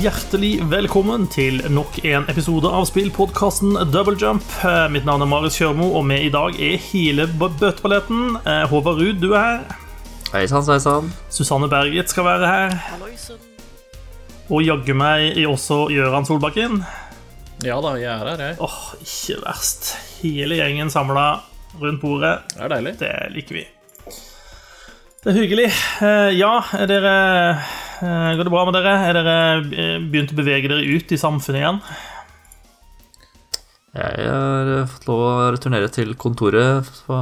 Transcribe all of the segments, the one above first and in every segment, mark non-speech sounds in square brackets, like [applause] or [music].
hjertelig velkommen til nok en episode av spillpodkasten Double Jump. Eh, Mitt navn er Marius Kjørmo, og med i dag er hele b- bøteballetten. Eh, Håvard Ruud, du er her. Hei sann, hei sann. Susanne Berget skal være her. Og jaggu meg er også Gøran Solbakken. Ja da, jeg er her, jeg. Åh, ikke verst. Hele gjengen samla rundt bordet. Det er deilig. Det liker vi. Det er hyggelig. Eh, Ja, er dere Går det bra med dere? Er dere eh, begynt å bevege dere ut i samfunnet igjen? Jeg har eh, fått lov å returnere til kontoret. Så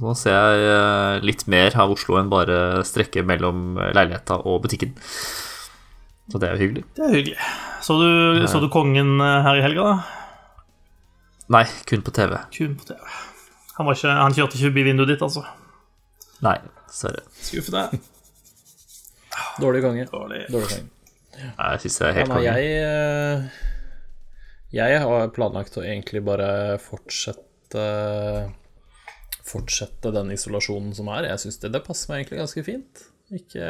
nå ser jeg eh, litt mer av Oslo enn bare strekket mellom leiligheta og butikken. Så det er jo hyggelig. Det er hyggelig. Så du, så du kongen eh, her i helga, da? Nei, kun på TV. Kun på TV. Han, var ikke, han kjørte ikke forbi vinduet ditt, altså? Nei, dessverre. Skuffende. Dårlig konge. Dårlig. Dårlig konge. Nei, Jeg syns det er helt konge. jeg eh, Jeg har planlagt å egentlig bare fortsette Fortsette den isolasjonen som er. Jeg syns det, det passer meg egentlig ganske fint. Ikke,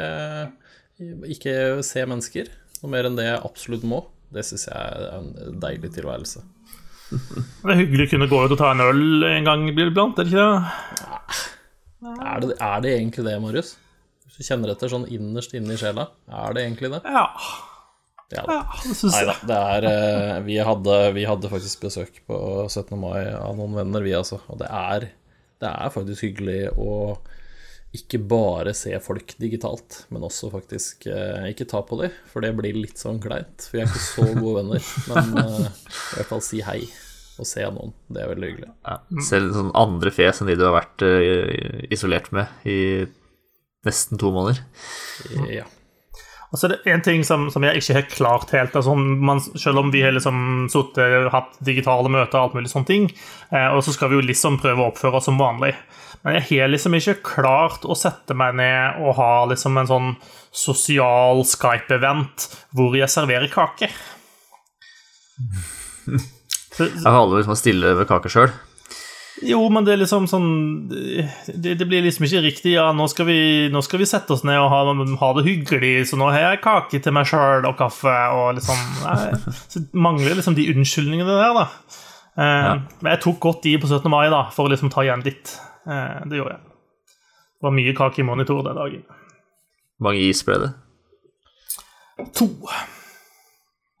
ikke se mennesker. Noe mer enn det jeg absolutt må. Det syns jeg er en deilig tilværelse. [laughs] Det er hyggelig å kunne gå ut og ta en øl en gang iblant, er det ikke det? Er det, er det egentlig det, Marius? Hvis du kjenner etter sånn innerst inne i sjela, er det egentlig det? Ja, Ja, ja det syns Nei da, jeg. det er eh, vi hadde, vi hadde faktisk besøk på 17. mai av noen venner, vi altså. Og det er, det er faktisk hyggelig å ikke bare se folk digitalt, men også faktisk eh, ikke ta på dem, for det blir litt sånn kleint. For vi er ikke så gode venner. Men [laughs] eh, i hvert fall si hei og se noen. Det er veldig hyggelig. Ja. Selv sånn andre fjes enn de du har vært eh, isolert med i nesten to måneder. Ja. Og så er det en ting som, som jeg ikke har klart helt. Altså, man, selv om vi har liksom suttet, hatt digitale møter og alt mulig sånne ting, eh, og så skal vi jo liksom prøve å oppføre oss som vanlig. Men jeg har liksom ikke klart å sette meg ned og ha liksom en sånn sosial Skype-event hvor jeg serverer kake. [laughs] Så, Jeg har aldri liksom stille ved kake sjøl. Jo, men det er liksom sånn Det, det blir liksom ikke riktig. Ja, nå skal, vi, nå skal vi sette oss ned og ha, ha det hyggelig, så nå har jeg kake til meg sjøl og kaffe og liksom nei, Så mangler liksom de unnskyldningene der, da. Eh, Men jeg tok godt i på 17. mai, da, for å liksom ta igjen litt. Eh, det gjorde jeg. Det var mye kake i monitor den dagen. Hvor mange is ble det? To.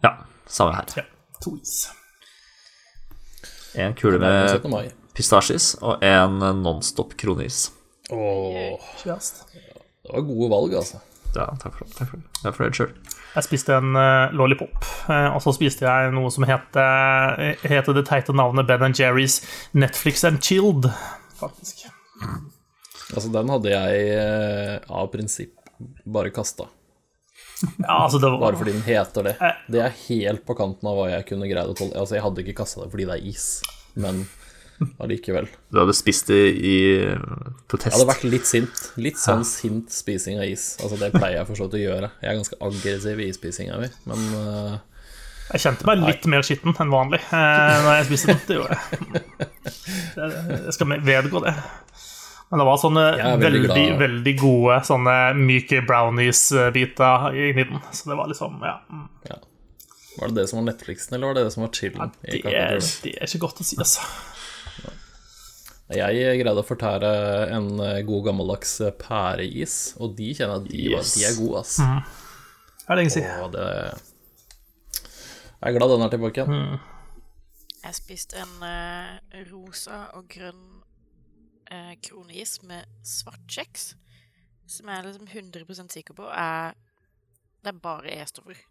Ja, samme her. Ja, to is. En kule med 17. mai. Pistasjis og en nonstop kronis. Åh, det var gode valg, altså. Ja, takk for det. Takk for det. Jeg er fornøyd sjøl. Jeg spiste en uh, lollipop, uh, og så spiste jeg noe som heter, uh, heter det teite navnet Ben Jerry's Netflix and Chilled, faktisk. Altså, den hadde jeg eh, av prinsipp bare kasta. Ja, altså var Bare fordi den heter det. Det er helt på kanten av hva jeg kunne greid å tåle. Altså, jeg hadde ikke kasta det fordi det er is, men allikevel. Du hadde spist det i protest. Jeg hadde vært litt sint. Litt sånn sint spising av is. Altså, det pleier jeg for så vidt å gjøre. Jeg er ganske aggressiv i isspisinga mi, men uh, Jeg kjente meg litt mer skitten enn vanlig eh, når jeg spiste den. Det gjorde jeg. Jeg skal vedgå det. Men det var sånne veldig veldig, veldig gode sånne myke brownies-biter inni den. Så det var liksom, ja mm. ja. Var det det som var Netflixen, eller var det det som var chillen? Ja, Det er, det er ikke godt å si, altså. Jeg greide å fortære en eh, god gammeldags eh, pæreis, og de kjenner jeg at de, Yes. de er gode, ass. Det er lenge siden. Og det Jeg er glad den er tilbake igjen. Jeg spiste en uh, rosa og grønn uh, kroneis med svart kjeks, som jeg er liksom 100% sikker på er Det er bare E-stoffer. [laughs]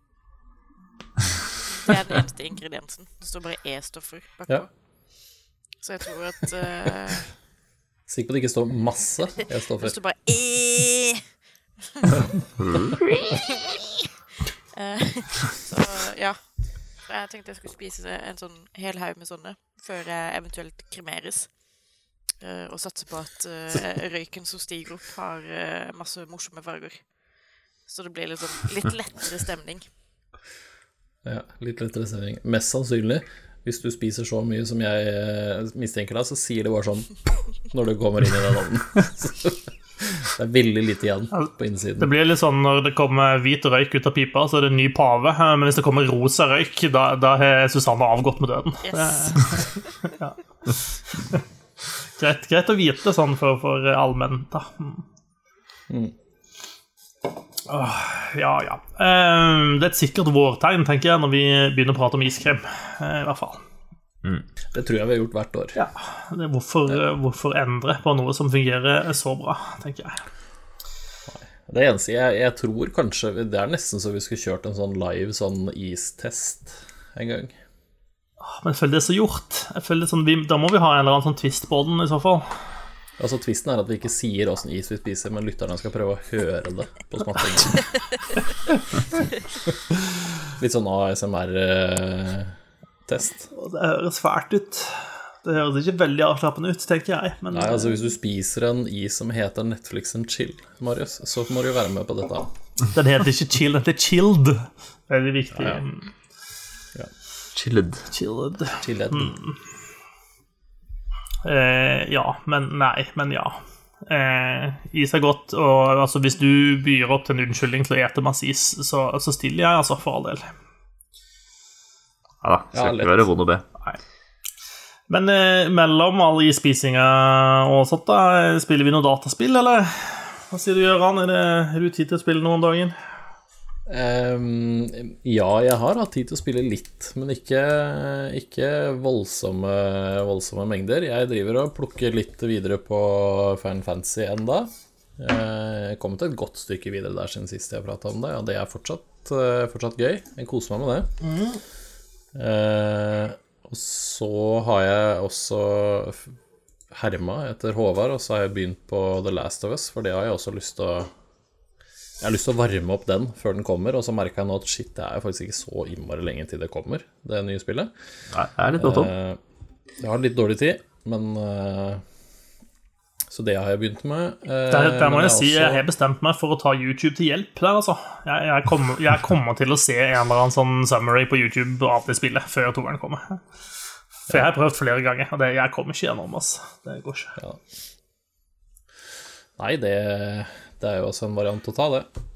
Det er den eneste ingrediensen. Det står bare E-stoffer bakpå. Ja. Så jeg tror at uh... [laughs] Sikker på at det ikke står masse det E-stoffer. står [laughs] bare E. [laughs] Eh, så ja. Så jeg tenkte jeg skulle spise en sånn hel haug med sånne før jeg eventuelt kremeres. Uh, og satse på at uh, røyken som stiger opp, har masse morsomme farger. Så det blir litt, sånn, litt lettere stemning. Ja, litt lettere stemning. Mest sannsynlig, hvis du spiser så mye som jeg eh, mistenker deg, så sier det bare sånn [laughs] når du kommer inn i den ovnen. [laughs] Det er veldig lite igjen på innsiden. Det blir litt sånn når det kommer hvit røyk ut av pipa, så er det en ny pave. eh, Men hvis det kommer rosa røyk, da, da har Susanne avgått med døden. Yes. [laughs] Greit, greit å vite sånn for, for allmenn, da. Mm. Åh, ja, ja. Uh, Det er et sikkert vårtegn, tenker jeg, når vi begynner å prate om iskrem. Uh, I hvert fall. Det tror jeg vi har gjort hvert år. Ja. Det er hvorfor, hvorfor endre på noe som fungerer så bra, tenker jeg. Det eneste jeg, jeg tror kanskje Det er nesten så vi skulle kjørt en sånn live sånn istest en gang. Men jeg føler det er så gjort. Jeg føler det sånn, vi, Da må vi ha en eller annen sånn twist på den, i så fall. Altså Tvisten er at vi ikke sier åssen is vi spiser, men lytterne skal prøve å høre det på smattingen. [laughs] Litt sånn ASMR-test. Det høres fælt ut. Det høres ikke veldig avslappende ut, tenker jeg. Men Nei, altså Hvis du spiser en is som heter Netflix and chill, Marius, så må du jo være med på dette. den heter ikke chill, den heter chilled. Veldig viktig. Ja, ja. Chilled. Chilled. Chilled. Eh, ja, men nei, men ja. Eh, is er godt, og altså, hvis du byr opp til en unnskyldning til å ete masse is, så, så stiller jeg, altså, for all del. Ja da, skal Ja, ikke være vond å be. Nei. Men eh, mellom all isspisinga og sånt, da, spiller vi noe dataspill, eller? Hva sier du, Gøran? Er, det- har du tid til å spille noen om Ehm, ja, jeg har hatt tid til å spille litt, men ikke, ikke voldsomme, voldsomme mengder. Jeg driver og plukker litt videre på Fan Fantasy enda. Jeg kom til et godt stykke videre der siden sist jeg prata om det, og det er fortsatt, eh, fortsatt gøy. Jeg koser meg med det. Eh, og så har jeg også herma etter Håvard, og så har jeg begynt på The Last of Us, for det har jeg også lyst til å jeg har lyst til å varme opp den før den kommer, og så merka jeg nå at shit, det er jo faktisk ikke så innmari lenge til det kommer, det nye spillet. Nei, det er litt brått om. Eh, jeg har litt dårlig tid, men eh, Så det har jeg begynt med. Eh, Der, der må jeg, jeg si også... jeg har bestemt meg for å ta YouTube til hjelp der, altså. Jeg, jeg, kommer, jeg kommer til å se en eller annen sånn summary på YouTube av det spillet før toeren kommer. For jeg har prøvd flere ganger, og det, jeg kommer ikke gjennom, altså. Det går ikke. Ja. Nei, det, det er jo også en variant å ta, det.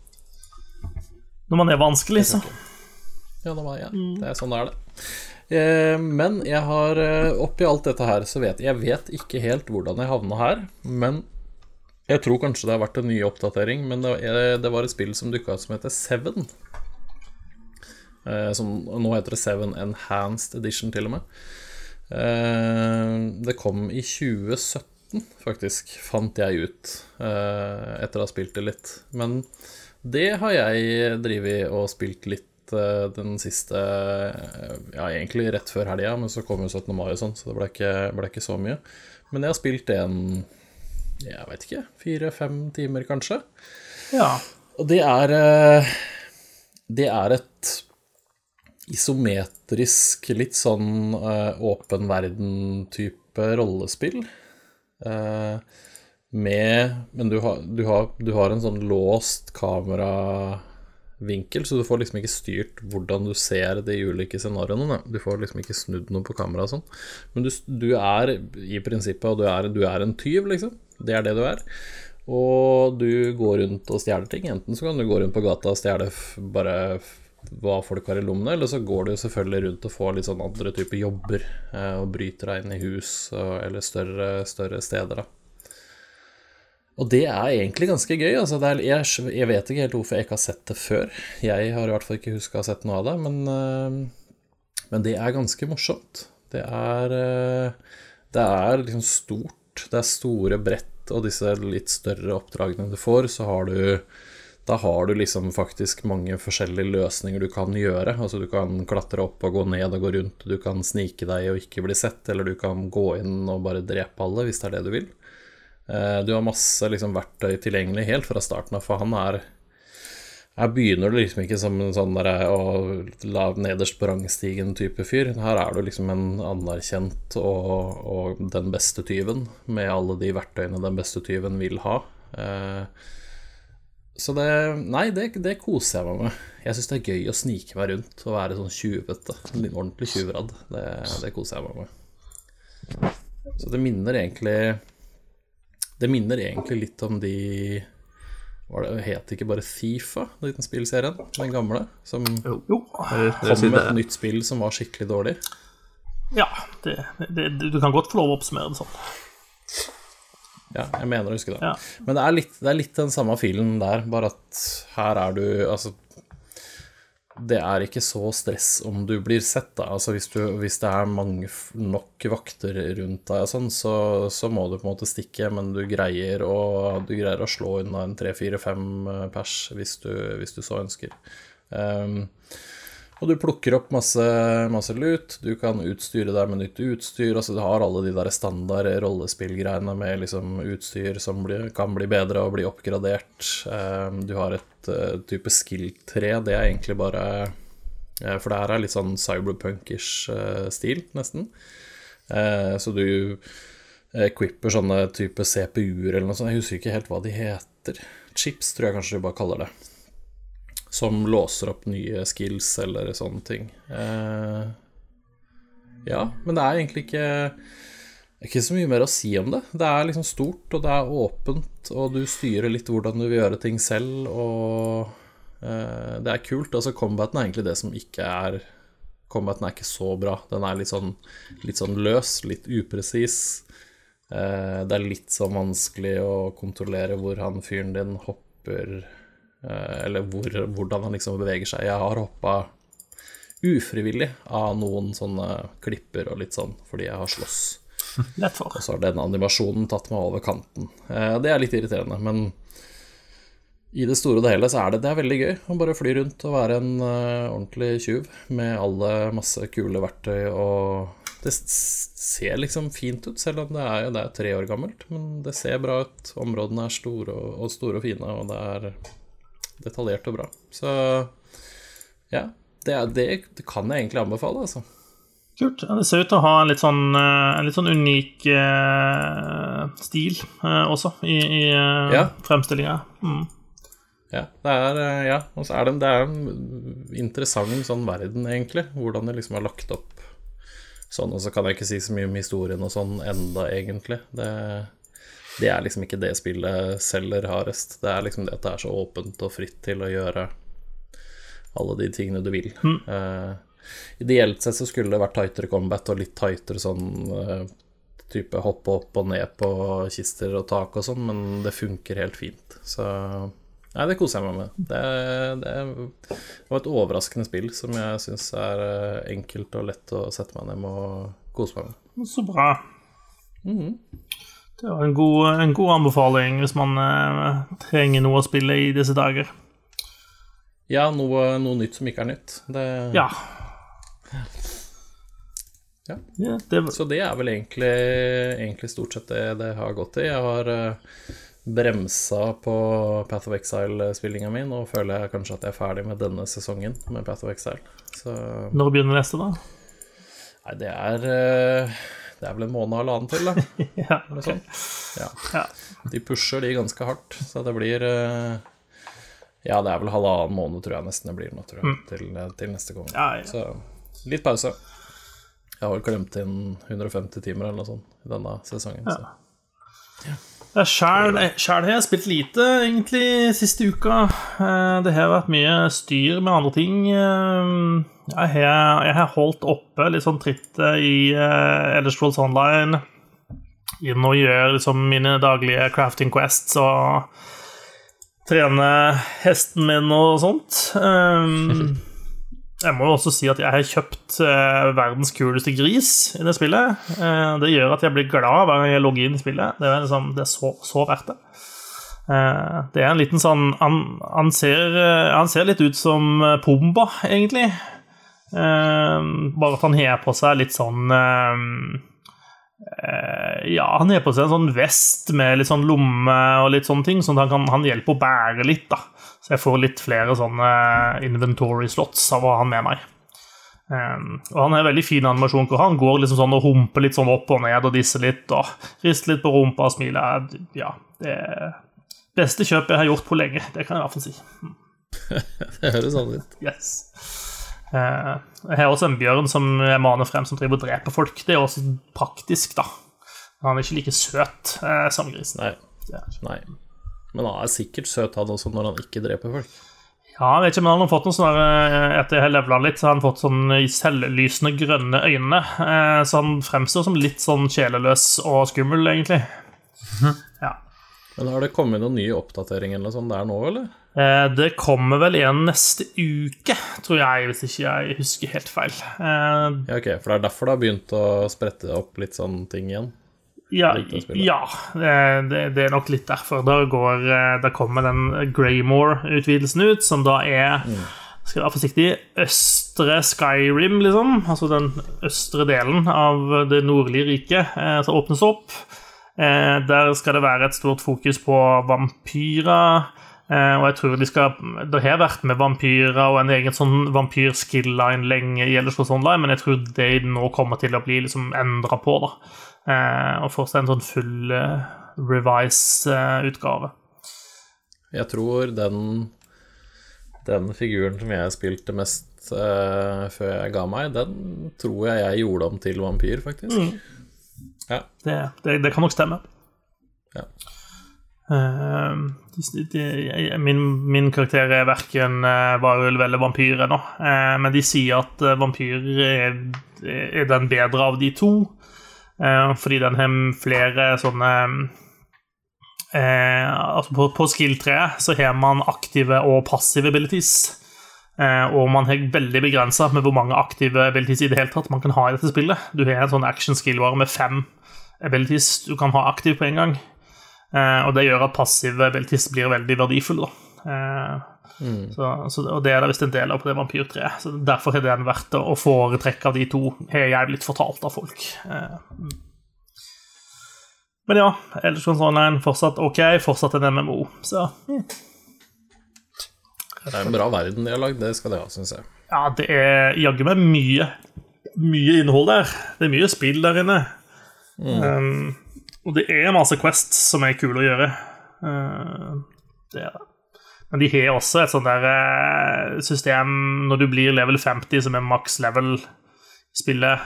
Når man er vanskelig, så. Ja, det, var, ja. det er sånn det er, det. Eh, men jeg har eh, oppi alt dette her, så vet jeg vet ikke helt hvordan jeg havna her. Men jeg tror kanskje det har vært en ny oppdatering. Men det, det var et spill som dukka opp som heter Seven. Eh, som, nå heter det Seven Enhanced Edition, til og med. Eh, det kom i 2017, faktisk, fant jeg ut. eh, etter å ha spilt det litt. Men det har jeg drevet og spilt litt eh, den siste eh, Ja, egentlig rett før helga, men så kom jo 17. mai og sånn, så det ble ikke, ble ikke så mye. Men jeg har spilt det en Jeg veit ikke, fire-fem timer, kanskje. Ja. Og det er eh, Det er et isometrisk, litt sånn eh, åpen verden-type rollespill. Eh, med Men du har, du, har, du har en sånn låst kameravinkel, så du får liksom ikke styrt hvordan du ser de ulike scenarioene. Du får liksom ikke snudd noe på kameraet sånn. Men du, du er i prinsippet, du er, du er en tyv, liksom. Det er det du er. Og du går rundt og stjeler ting. Enten så kan du gå rundt på gata og stjele bare hva folk har i lommene, eller så går du selvfølgelig rundt og får litt sånn andre typer jobber, eh, og bryter deg inn i hus eller større, større steder, da. Og det er egentlig ganske gøy. Altså er, jeg, jeg vet ikke helt hvorfor jeg ikke har sett det før. Jeg har i hvert fall ikke huska å ha sett noe av det, men, eh, men det er ganske morsomt. Det er, eh, det er liksom stort. Det er store brett og disse litt større oppdragene du får, så har du da har du liksom faktisk mange forskjellige løsninger du kan gjøre. Altså du kan klatre opp og gå ned og gå rundt, du kan snike deg og ikke bli sett, eller du kan gå inn og bare drepe alle hvis det er det du vil. Eh, Du har masse liksom verktøy tilgjengelig helt fra starten av, for han er Her begynner du liksom ikke som en sånn der å la nederst på rangstigen-type fyr. Her er du liksom en anerkjent og, og den beste tyven, med alle de verktøyene den beste tyven vil ha. Eh, så det Nei, det, det koser jeg meg med. Jeg syns det er gøy å snike meg rundt og være sånn tjuvete. En ordentlig tjuvradd. Det, det koser jeg meg med. Så det minner egentlig Det minner egentlig litt om de var det, Het ikke bare Thifa, den spillserien? Den gamle? Som Jo. Kom med et nytt spill som var skikkelig dårlig. Ja, det, det, du kan godt få lov å oppsummere det sånn. Ja, jeg mener å huske det. Ja. Men det er, litt, det er litt den samme filen der, bare at her er du Altså, det er ikke så stress om du blir sett, da. Altså, hvis, du, hvis det er mange nok vakter rundt deg og sånn, så, så må du på en måte stikke, men du greier å, du greier å slå unna en tre, fire, fem eh, pers hvis du, hvis du så ønsker. Um, og du plukker opp masse, masse lut, du kan utstyre deg med nytt utstyr. altså Du har alle de der standard rollespillgreiene med liksom utstyr som blir, kan bli bedre og bli oppgradert. Eh, Du har et eh, type skill-tre, det er egentlig bare eh, For det her er litt sånn cyberpunkish eh, stil, nesten. Så du equipper sånne type CPU-er eller noe sånt. Jeg husker ikke helt hva de heter. Chips, tror jeg kanskje de bare kaller det som låser opp nye skills eller sånne ting. Eh, ja, men det er egentlig ikke ikke så mye mer å si om det. Det er liksom stort, og det er åpent, og du styrer litt hvordan du vil gjøre ting selv, og eh, det er kult. Altså, combaten er egentlig det som ikke er Combaten er ikke så bra. Den er litt sånn, litt sånn løs, litt upresis. Eh, det er litt sånn vanskelig å kontrollere hvor han fyren din hopper Eller hvor, hvordan han liksom beveger seg. Jeg har hoppa ufrivillig av noen sånne klipper og litt sånn, fordi jeg har slåss. [laughs] Og så har den animasjonen tatt meg over kanten. Eh, Det er litt irriterende, men i det store og det hele så er det, det er veldig gøy å bare fly rundt og være en eh, ordentlig tjuv med alle masse kule verktøy og Det ser liksom fint ut, selv om det er, det er tre år gammelt. Men det ser bra ut. Områdene er store og, og store og fine, og det er detaljert og bra. Så ja, det, det, det kan jeg egentlig anbefale, altså. Kult. Det ser ut til å ha en litt sånn, eh, en litt sånn unik eh, stil eh, også i, i Ja. fremstillinga. Mm. Ja, det er, ja, og så er det, det er en interessant sånn verden, egentlig. Hvordan det liksom er lagt opp sånn. Og så kan jeg ikke si så mye om historien og sånn enda, egentlig. Det, det er liksom ikke det spillet selger hardest. Det er liksom det at det er så åpent og fritt til å gjøre alle de tingene du vil. Eh, ideelt sett så skulle det vært tightere combat og litt tightere sånn uh, type hoppe opp og ned på kister og tak og sånn, men det funker helt fint. Så Nei, det koser jeg meg med. Det, det var et overraskende spill som jeg syns er eh, enkelt og lett å sette meg ned med og kose meg med. Så bra. Det var en god, en god anbefaling hvis man eh, trenger noe å spille i disse dager. Ja, noe, noe nytt som ikke er nytt. Det, Ja. Ja. Ja, det, Så det er vel egentlig, egentlig stort sett det det har gått i. Jeg har eh, bremsa på Path of Exile-spillinga mi. Nå føler jeg kanskje at jeg er ferdig med denne sesongen med Path of Exile. Så når begynner neste, da? Nei, det er eh, Det er vel en måned og halvannen til, da. [laughs] Ja, okay. ok. Ja. Ja. De pusher de ganske hardt, så det blir eh, Ja, det er vel halvannen måned, tror jeg nesten det blir nå, tror jeg, til, til neste gang. Mm. Ja. Så litt pause. Jeg har vel klemt inn 150 timer eller noe sånt i denne sesongen. Så. Ja, Sjæl har jeg spilt lite, egentlig, siste uka. Eh, Det har vært mye styr med andre ting. Eh, Jeg har, jeg har holdt oppe litt sånn trittet i uh, Elder Scrolls Online. Inn og gjør liksom mine daglige crafting quests og trene hesten min og sånt. [laughs] Jeg må jo også si at jeg har kjøpt eh, verdens kuleste gris i det spillet. Eh, det gjør at jeg blir glad hver gang jeg logger inn i spillet. Det er, liksom, det er så, så verdt det. Eh, det er en liten sånn Han, han, ser, eh, han ser litt ut som eh, Pumba, egentlig. Eh, bare at han har på seg litt sånn Ja, han har på seg en sånn vest med litt sånn lomme og litt sånne ting, sånn at han, kan, han hjelper å bære litt, da. Så jeg får litt flere sånne inventory slots av å ha han med meg. Um, og han har veldig fin animasjon hvor han går liksom sånn og humper litt sånn opp og ned og disser litt og rister litt på rumpa og smiler. Ja, det er beste kjøpet jeg har gjort på lenge, det kan jeg i hvert fall si. [laughs] Det høres sånn ut. Yes. Eh, jeg har også en bjørn som jeg maner frem, som driver og dreper folk. Det er også praktisk, da. Han er ikke like søt eh, som grisen. Nei. Nei. Men han er sikkert søt, han også, når han ikke dreper folk. Ja, jeg vet ikke, men han har fått noen sånne eh, Etter jeg har levela litt, så har han fått sånn selvlysende grønne øyne. eh, Så han fremstår som litt sånn sjeleløs og skummel, egentlig. Ja. Men har det kommet noen nye oppdateringer eller sånt der nå, eller? Eh, Det kommer vel igjen neste uke, tror jeg, hvis ikke jeg husker helt feil. Eh, Ja, ok, for det er derfor det har begynt å sprette opp litt sånne ting igjen. Ja, ja det, det, er nok litt derfor. Da, går, eh, da kommer den Greymore-utvidelsen ut, som da er skal jeg være forsiktig østre Skyrim, liksom. Altså den østre delen av det nordlige riket eh, som åpnes opp. Eh, der skal det være et stort fokus på vampyrer. Eh, og jeg tror de skal Det har vært med vampyrer og en egen sånn vampyr-skill-line lenge i Online, men jeg tror det nå kommer til å bli liksom endra på, da. Eh, og få seg en sånn full eh, revise-utgave. Jeg tror den, den figuren som jeg spilte mest uh, før jeg ga meg, den tror jeg jeg gjorde om til vampyr, faktisk. Ja. Det, det, det kan nok stemme. Ja. Eh, de, min, min karakter er verken uh, varulv eller vampyr ennå, eh, men de sier at eh, vampyr er, er den bedre av de to, eh, fordi den har flere sånne eh, Altså på, på skill-treet så har man aktive og passive abilities. Eh, og man har veldig begrensa med hvor mange aktive abilities i det hele tatt man kan ha i dette spillet. Du har en sånn action skill-vare med fem abilities du kan ha aktiv på en gang. Eh, og det gjør at passive abilities blir veldig verdifulle. da. Eh, så, så, og det er det visst en del av på det vampyrtreet. Så derfor er den verdt å foretrekke av de to, har jeg blitt fortalt av folk. Eh, mm. men ja, ellers Online fortsatt ok, fortsatt en MMO. Så mm. Det er en bra verden de har lagd, det skal de ha, syns jeg. ja, det er jaggu meg mye, mye innhold der. Det er mye spill der inne. Um, og det er masse quests som er kule å gjøre. Uh, det er det. Men de har også et sånt der eh, system når du blir level 50, som er maks level i spillet,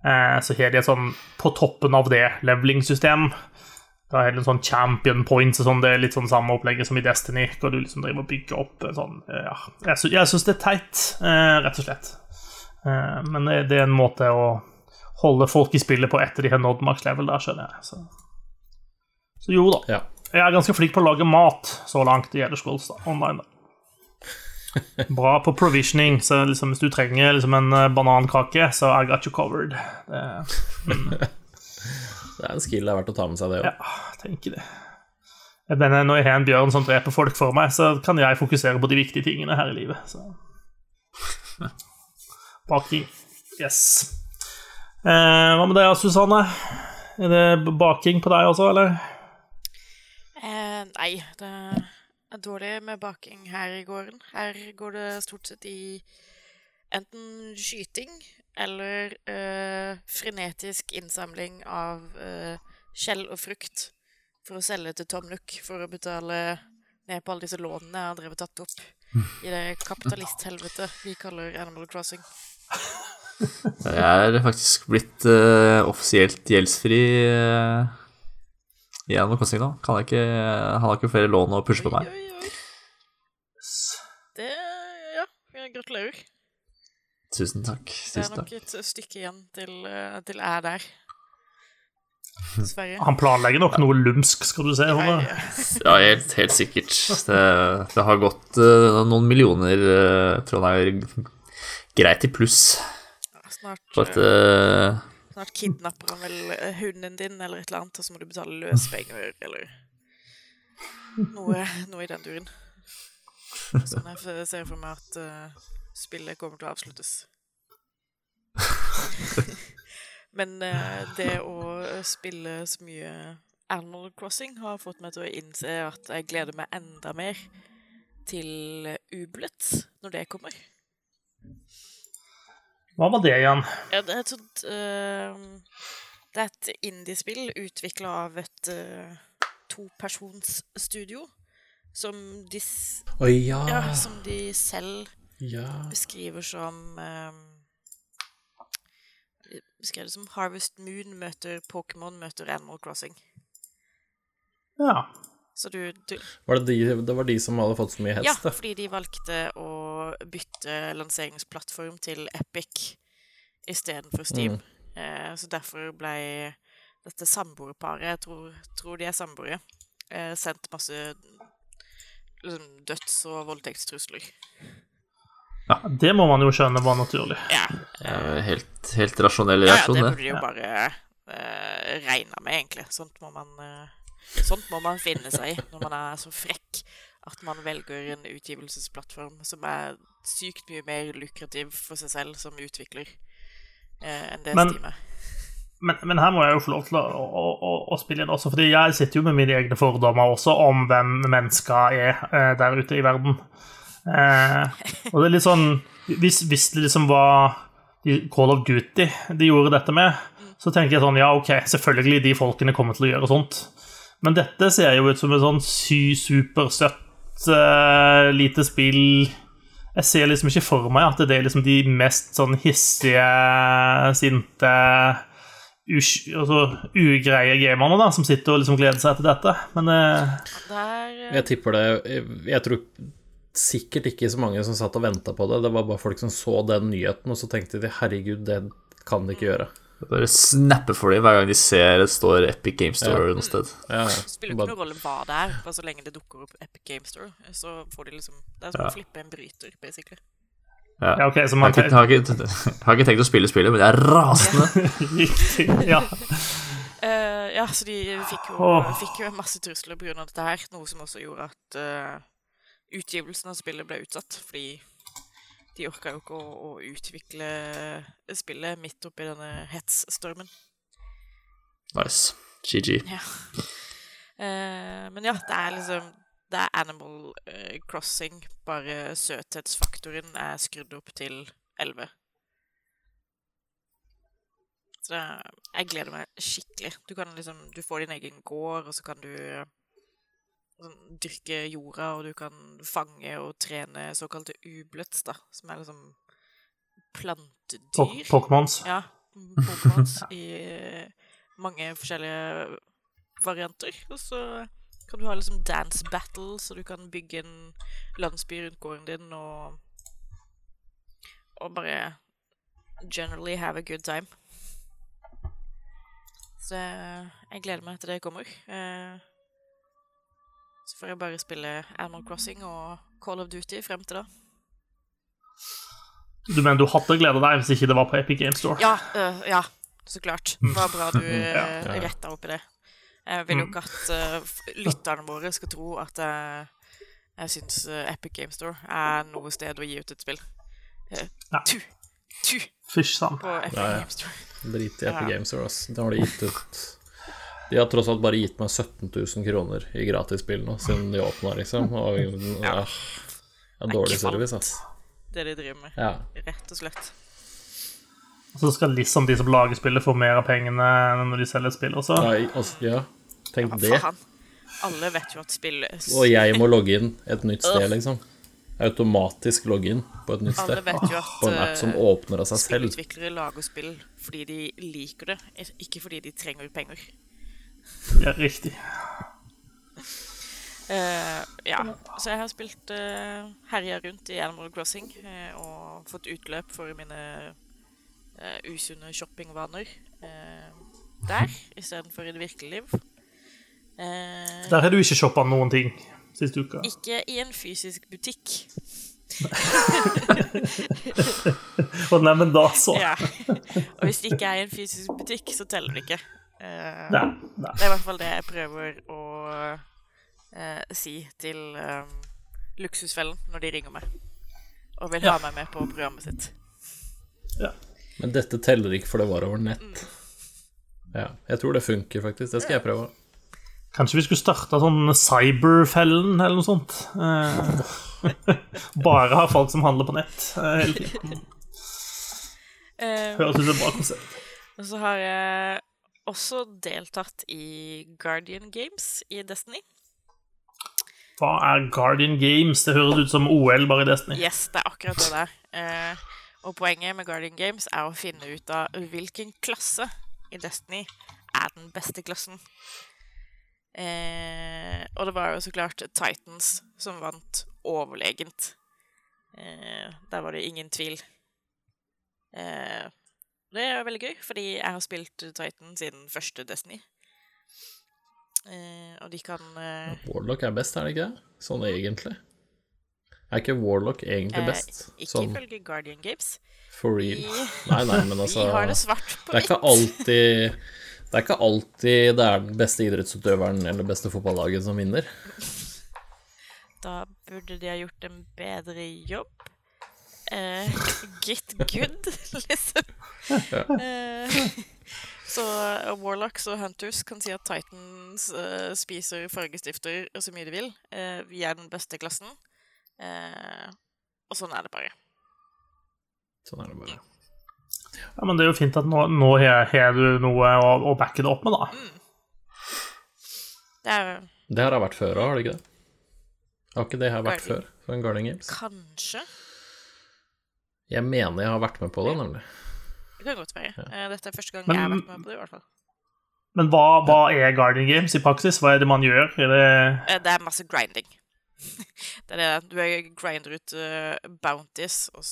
eh, så har de et sånn på toppen av det leveling-system. Da er det en sånn champion points og sånn, det er litt sånn samme opplegget som i Destiny, hvor du liksom driver og bygger opp sånn eh, Ja, jeg, sy syns det er teit, eh, rett og slett. Eh, men det er en måte å holde folk i spillet på etter de har nådd maks level der, skjønner jeg. Så, så jo da. Ja. Jeg er ganske flink på å lage mat så langt i Elder Scrolls da, online. da. [laughs] Bra på provisioning, så liksom, hvis du trenger liksom, en eh, banankake, så I got you covered. Det, [laughs] Det er en skill det er verdt å ta med seg, det òg. ja, tenker det. Jeg mener, når jeg har en bjørn som dreper folk for meg, så kan jeg fokusere på de viktige tingene her i livet. Så. [laughs] Baking. Yes. Eh, hva med deg, Susanne? Er det baking på deg også, eller? Eh, nei, det er dårlig med baking her i gården. Her går det stort sett i enten skyting eller eh, frenetisk innsamling av eh, skjell og frukt for å selge til Tom Nook for å betale ned på alle disse lånene jeg har drevet tatt opp i det kapitalisthelvetet vi kaller Animal Crossing. Jeg er faktisk blitt uh, offisielt gjeldsfri uh, gjennom Animal nå. Kan jeg ikke, han har ikke flere lån å pushe på meg. Oi, oi, oi. Det Ja, gratulerer. Tusen takk. Det er nok et stykke igjen til, eh, til jeg er der. Dessverre. Han planlegger nok noe lumsk, skal du se. Nei, ja. Ja, helt, helt sikkert. Det, det har gått uh, noen millioner, uh, tror jeg det er greit i pluss. Snart, For at eh, eh, snart kidnapper han vel eh, hunden din eller et eller annet, og så må du betale løspenger eller noe, noe i den duren. Sånn jeg ser for meg at uh, spillet kommer til å avsluttes. [laughs] Men uh, det å spille så mye Animal Crossing har fått meg til å innse at jeg gleder meg enda mer til Ublet når det kommer. Hva var det igjen? Ja, det er et sånt eh, Det er et indiespill utvikla av et uh, topersonsstudio som de, s- ja. ja, som de selv ja. beskriver som um, Beskrev det som Harvest Moon møter Pokémon møter Animal Crossing. Ja. Så du, du Var det, de, det var de som hadde fått så mye Ja, da? Ja, fordi de valgte å bytte lanseringsplattform til Epic istedenfor Steam. Eh, så derfor ble dette samboerparet, jeg tror, tror de er samboere, eh, sendt masse liksom, døds- og voldtektstrusler. Ja, det må man jo skjønne var naturlig. Ja, jo helt, helt rasjonell reaksjon, det Ja, det. burde de jo bare eh, regna med, egentlig. Sånt må man eh, Sånt må man finne seg i når man er så frekk at man velger en utgivelsesplattform som er sykt mye mer lukrativ for seg selv som utvikler eh, enn det Men- Steam er. Men, men her må jeg jo få lov til å, å, å, å spille inn også, fordi jeg sitter jo med mine egne fordommer også om hvem mennesker er eh, der ute i verden. Eh, og det er litt sånn Hvis, hvis det liksom var Call of Duty de gjorde dette med, så tenker jeg sånn Ja, OK, selvfølgelig de folkene kommer til å gjøre sånt. Men dette ser jo ut som et sånn sy supersøtt uh, lite spill jeg ser liksom ikke for meg at det er liksom de mest sånn hissige, sinte altså, ugreie gamerne da, som sitter og liksom gleder seg til dette. Men eh, eh, Jeg tipper det Jeg tror sikkert ikke så mange som satt og venta på det. Det var bare folk som så den nyheten, og så tenkte de herregud, det kan de ikke gjøre. Bare snappe for dem hver gang de ser det står Epic Game Store noe sted. Ja, ja. Spiller ikke noen rolle hva det er, bare så lenge det dukker opp Epic Game Store. Så får de liksom Det er som Ja. å flippe en bryter, basically. Ja. ja, OK, så Jeg man har ikke, har, ikke, har ikke tenkt å spille spillet, men jeg er rasende. [laughs] Ja. uh, ja, så de fikk jo, fikk jo masse trusler pga. dette her, noe som også gjorde at uh, utgivelsen av spillet ble utsatt, fordi de orka jo ikke å, å utvikle spillet midt oppi denne hetsstormen. Nice. GG. Ja. Eh, men ja, det er liksom Det er Animal eh, Crossing, bare søthetsfaktoren er skrudd opp til 11. Så det, jeg gleder meg skikkelig. Du kan liksom Du får din egen gård, og så kan du sånn, dyrke jorda, og du kan fange og trene såkalte ublets, da, som er liksom plantedyr. Pokémons. Ja. Pokémons i eh, mange forskjellige varianter. Og så kan du ha liksom dance battle, så du kan bygge en landsby rundt gården din og Og bare generally have a good time. Så jeg gleder meg til det kommer. Eh, Så får jeg bare spille Animal Crossing og Call of Duty frem til da. Du mener du hadde gleda deg hvis ikke det var på Epic Game Store? Ja, øh, ja, så klart. Det var bra du uh, [laughs] ja. retta opp i det. Jeg vil jo ikke at uh, lytterne våre skal tro at jeg, jeg syns øh, Epic Game Store er noe sted å gi ut et spill. Eh. Tu! Tu! Fysj sann. På Epic Ja, ja. Game Store. Drit i Epic Ja. Games Store, ass. Det har de gitt ut De har tross alt bare gitt meg 17 000 kroner i gratisspill nå, siden de åpna, liksom. Og [laughs] ja, ja, dårlig service, ass. Det de driver med. Ja. Rett og slett. Så skal liksom de som lager spillet, få mer av pengene når de selger spill også. Ja, i- altså, ja. Tenk ja, det. Han. Alle vet jo at spill Og jeg må logge inn et nytt sted, liksom. Automatisk logge inn på et nytt Alle sted. vet jo at På en app som øh, åpner av seg selv. spillutviklere lager spill fordi de liker det, ikke fordi de trenger penger. Ja, riktig. Uh, ja, så jeg har spilt uh, herja rundt i Animal Crossing uh, og fått utløp for mine uh, usunne shoppingvaner eh, der istedenfor i det virkelige liv. Eh, Der har du ikke shoppa noen ting siste uka. ikke i en fysisk butikk. [laughs] Og nei, da så. Ja. Og hvis det ikke er i en fysisk butikk, så teller det ikke. Eh, Nei, nei. Det er i hvert fall det jeg prøver å uh, si til um, Luksusfellen når de ringer meg og vil ha meg med på programmet sitt. Ja. Men dette teller ikke, for det var over nett. Ja, jeg tror det funker, faktisk. Det skal jeg prøve. Kanskje vi skulle starta sånn Cyberfellen eller noe sånt. Uh, [laughs] bare ha folk som handler på nett eh, hele tiden. [laughs] Høres ut som et bra konsept. og så har jeg også deltatt i Guardian Games i Destiny. Hva er Guardian Games? Det høres ut som OL, bare i Destiny. Yes, det er akkurat det der. Eh, og poenget med Guardian Games er å finne ut av hvilken klasse i Destiny er den beste klassen. Eh, og det var jo så klart Titans som vant overlegent. Eh, der var det ingen tvil. Eh, det er veldig gøy, fordi jeg har spilt Titan siden første Destiny. Eh, og de kan eh, Warlock er best, er det ikke det? Sånn egentlig. Er ikke Warlock egentlig eh, best? Ikke Sånn ifølge Guardian Games. for real. Vi, Nei, nei, men [laughs] altså vi har det svart på Det er ikke alltid det er ikke alltid det er den beste idrettsutøveren eller beste fotballaget som vinner. Da burde de ha gjort en bedre jobb. Eh, get good, [laughs] liksom. Uh, så Warlocks og Hunters kan si at Titans eh, spiser fargestifter så mye de vil. Eh, vi er den beste klassen. Eh, og sånn er det bare. Sånn er det bare. Ja, Men det er jo fint at nå, nå har har du noe å, å backe det opp med, da. Det er Det her har vært før òg, har det ikke det? Har ikke det her vært før? For en Guardian Games? kanskje Jeg mener jeg har vært med på det, nemlig. Det kan godt være. Ja. dette er første gang Men- jeg har vært med på det, i hvert fall. Men hva, hva er Guardian Games i praksis? Hva er det man gjør? Er det Eh, Det er masse grinding. [laughs] Det er det. Du er- grinder ut eh, bounties og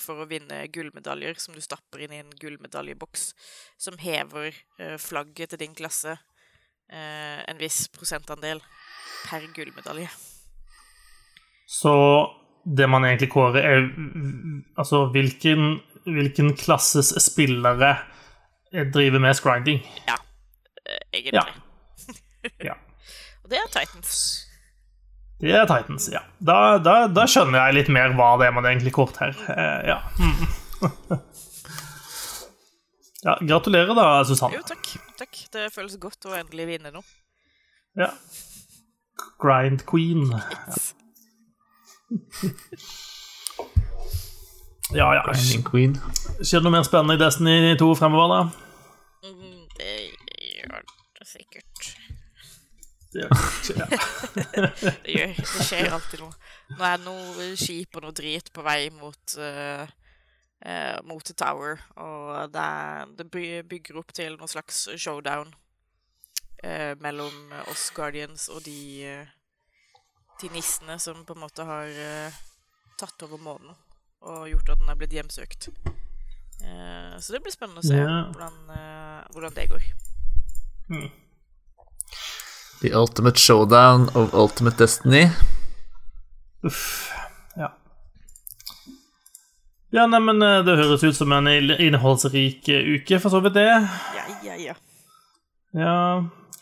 for å vinne gullmedaljer som du stapper inn i en gullmedaljeboks, som hever eh, flagget til din klasse eh, en viss prosentandel per gullmedalje. Så det man egentlig kårer, er altså hvilken, hvilken klasses spillere driver med grinding? Ja, egentlig. Ja. [laughs] Ja. Og det er Titans. Det er Titans, ja. Da, da, da skjønner jeg litt mer hva det er man egentlig kort her. Eh, ja. Mm. [laughs] ja. Gratulerer, da, Susanne. Jo, takk. takk. Det føles godt å endelig vinne nå. Ja. Grind Queen. Ja, ja. Queen. Skjer det noe mer spennende i Destiny 2 fremover, da? Mm, Det gjør det sikkert. Ja. [laughs] Ja. Det, gjør, det skjer alltid noe. Nå er det noe skip og noe drit på vei mot uh, uh, mot Tower, og det, er, det bygger opp til noen slags showdown uh, mellom oss Guardians og de eh, de nissene som på en måte har uh, tatt over månen og gjort at den er blitt hjemsøkt. Uh, så det blir spennende å se Ja. hvordan, uh, hvordan det går. The ultimate showdown of ultimate destiny. Uff. Ja. Ja, neimen, det høres ut som en innholdsrik uke, for så vidt det. Ja, ja, ja. Ja.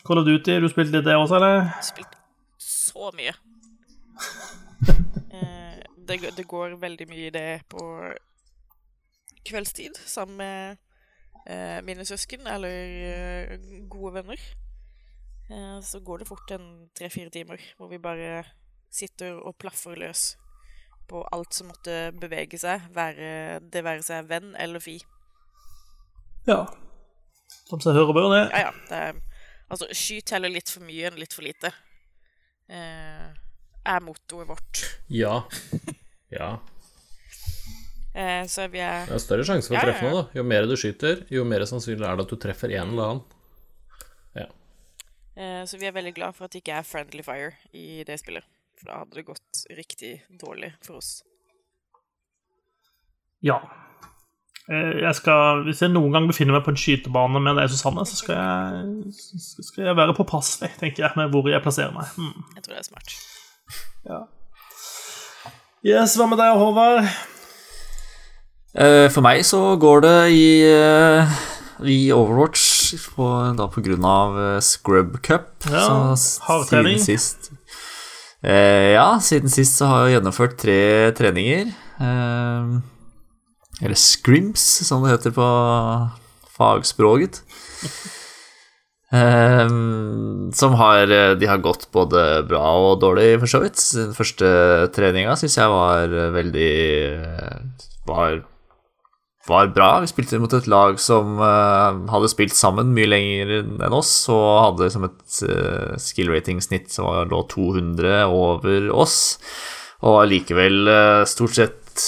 Call of Duty, du spilte litt det også, eller? spilt så mye. Eh, det, det går veldig mye i det på kveldstid sammen med eh, mine søsken eller eh, gode venner. Eh, så går det fort en tre-fire timer hvor vi bare sitter og plaffer løs på alt som måtte bevege seg, være, det være seg venn eller fi. Ja. Som seg hører bør, det. Ja, ja. Det er, altså, sky teller litt for mye enn litt for lite. Eh, er mottoet vårt. Ja. Ja. Eh, så vi er Det er større sjanse for å treffe ja, ja. noe, da. Jo mer du skyter, jo mer sannsynlig er det at du treffer en eller annen. Eh, Så vi er veldig glad for at det ikke er friendly fire i det spillet. For da hadde det gått riktig dårlig for oss. Ja. Eh, Jeg skal, hvis jeg noen gang befinner meg på en skytebane med deg, Susanne, så skal jeg, skal jeg være påpasselig, tenker jeg, med hvor jeg plasserer meg. Mm. Jeg tror det er smart. Ja. Yes, hva med deg, Håvard? Eh, For meg så går det i, eh, i Overwatch på, da på grunn av eh, Scrub Cup. Ja, hardtrening. Siden sist Eh, Ja, siden sist så har jeg gjennomført tre treninger. Eller scrims, som det heter på fagspråket. Eh, som har De har gått både bra og dårlig, for så vidt. Den første treninga syns jeg var veldig eh, Var var bra. Vi spilte mot et lag som uh, hadde spilt sammen mye lenger enn oss, og hadde liksom et uh, skill rating-snitt som var- lå 200 over oss, og allikevel uh, stort sett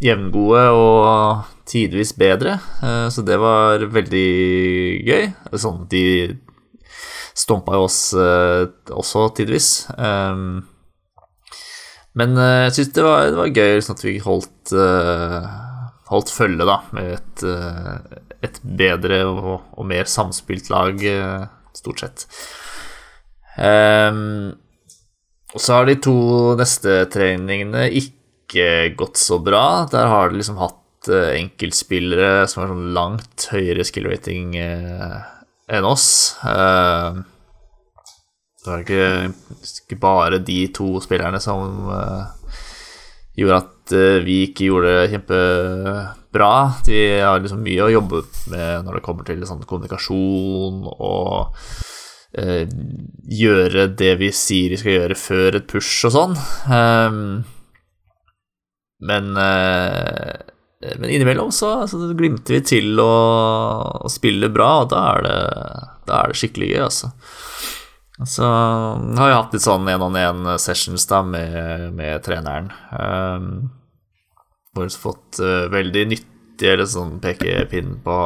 jevngode og tidvis bedre, Eh, så det var veldig gøy. Sånn, de stompa jo oss eh, også tidvis. Um, men eh, jeg syns det, det var gøy sånn at vi holdt, holdt følge da, med et, et bedre og, og mer samspilt lag, stort sett. Um, og så har de to neste treningene ikke gått så bra. Der har de liksom hatt eh, enkeltspillere som har sånn langt høyere skill rating eh, enn oss. Eh, det var ikke, ikke bare de to spillerne som gjorde at vi ikke gjorde det kjempebra. Vi har liksom mye å jobbe med når det kommer til sånn kommunikasjon og eh, gjøre det vi sier vi skal gjøre før et push og sånn. Ehm, men men innimellom så, så glimter vi til å, å spille bra, og da er det, da er det skikkelig gøy, altså. Så har jeg hatt litt sånn én-on-én-sessions da med, med treneren. Um, hvor vi har fått uh, veldig nyttig eller sånn pekepinn på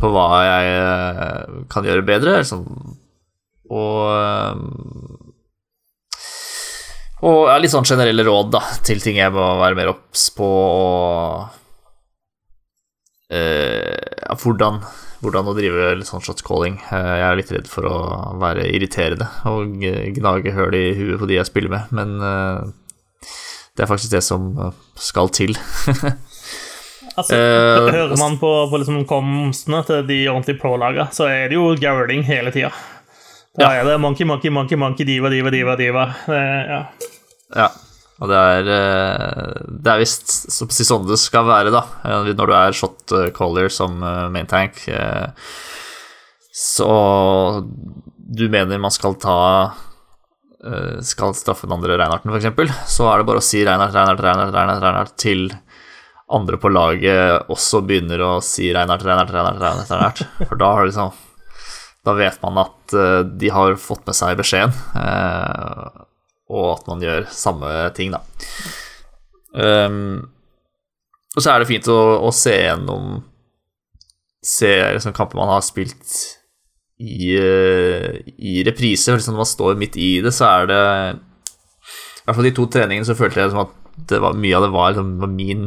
på hva jeg uh, kan gjøre bedre. Liksom. Og eh, Og ja, litt sånn generelle råd da, til ting jeg må være mer obs på, og eh, ja, hvordan, hvordan å drive litt sånn shots calling. Eh, jeg er litt redd for å være irriterende og gnage høl i huet på de jeg spiller med, men eh, det er faktisk det som skal til. [laughs] Altså, hører man på, på liksom komstene til de ordentlige pro-laga, så er det jo gauling hele tida. Da Ja. er det monkey, monkey, monkey, monkey, diva, diva, diva, diva. Ja. Ja, og det er eh, Det er visst sånn det skal være, da. Eh, Når du er shot eh, caller som main tank, så du mener man skal ta Skal straffe den andre Reinharten, f.eks., så er det bare å si Reinhardt, Reinhardt, Reinhardt, Reinhardt, Reinhardt til andre på laget også begynner å si Reinhardt, Reinhardt, Reinhardt, Reinhardt, Reinhardt. For da har du liksom Da vet man at eh, de har fått med seg beskjeden. eh, og at man gjør samme ting, da. Um, og så er det fint å, å se gjennom Se liksom, kamper man har spilt i, eh, i reprise. for Liksom, når man står midt i det, så er det I hvert fall de to treningene så følte jeg liksom at var, mye av det var, liksom, var min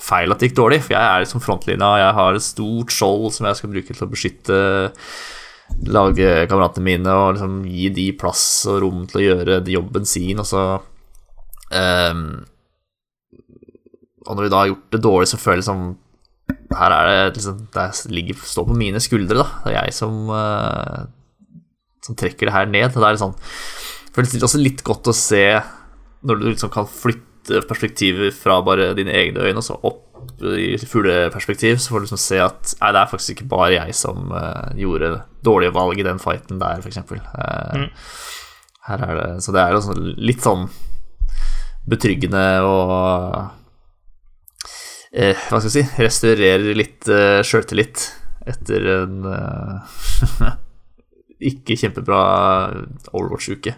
feil at det gikk dårlig. For jeg er liksom frontlinja, jeg har et stort skjold som jeg skal bruke til å beskytte lagkameratene mine og liksom gi de plass og rom til å gjøre jobben sin, og så um, Og når vi da har gjort det dårlig, så føler jeg liksom Her er det liksom Det ligger, står på mine skuldre, da. Det er jeg som uh, Som trekker det her ned. Det er litt sånn Føles også litt godt å se når du liksom kan flytte perspektivet fra bare dine egne øyne og så opp i fugleperspektiv, så får du liksom se at nei, det er faktisk ikke bare jeg som uh, gjorde dårlige valg i den fighten der, f.eks. Uh, Her er det Så det er jo sånn, litt sånn betryggende og uh, Hva skal jeg si Restaurerer litt uh, sjøltillit etter en eh, [laughs] ikke kjempebra Overwatch-uke.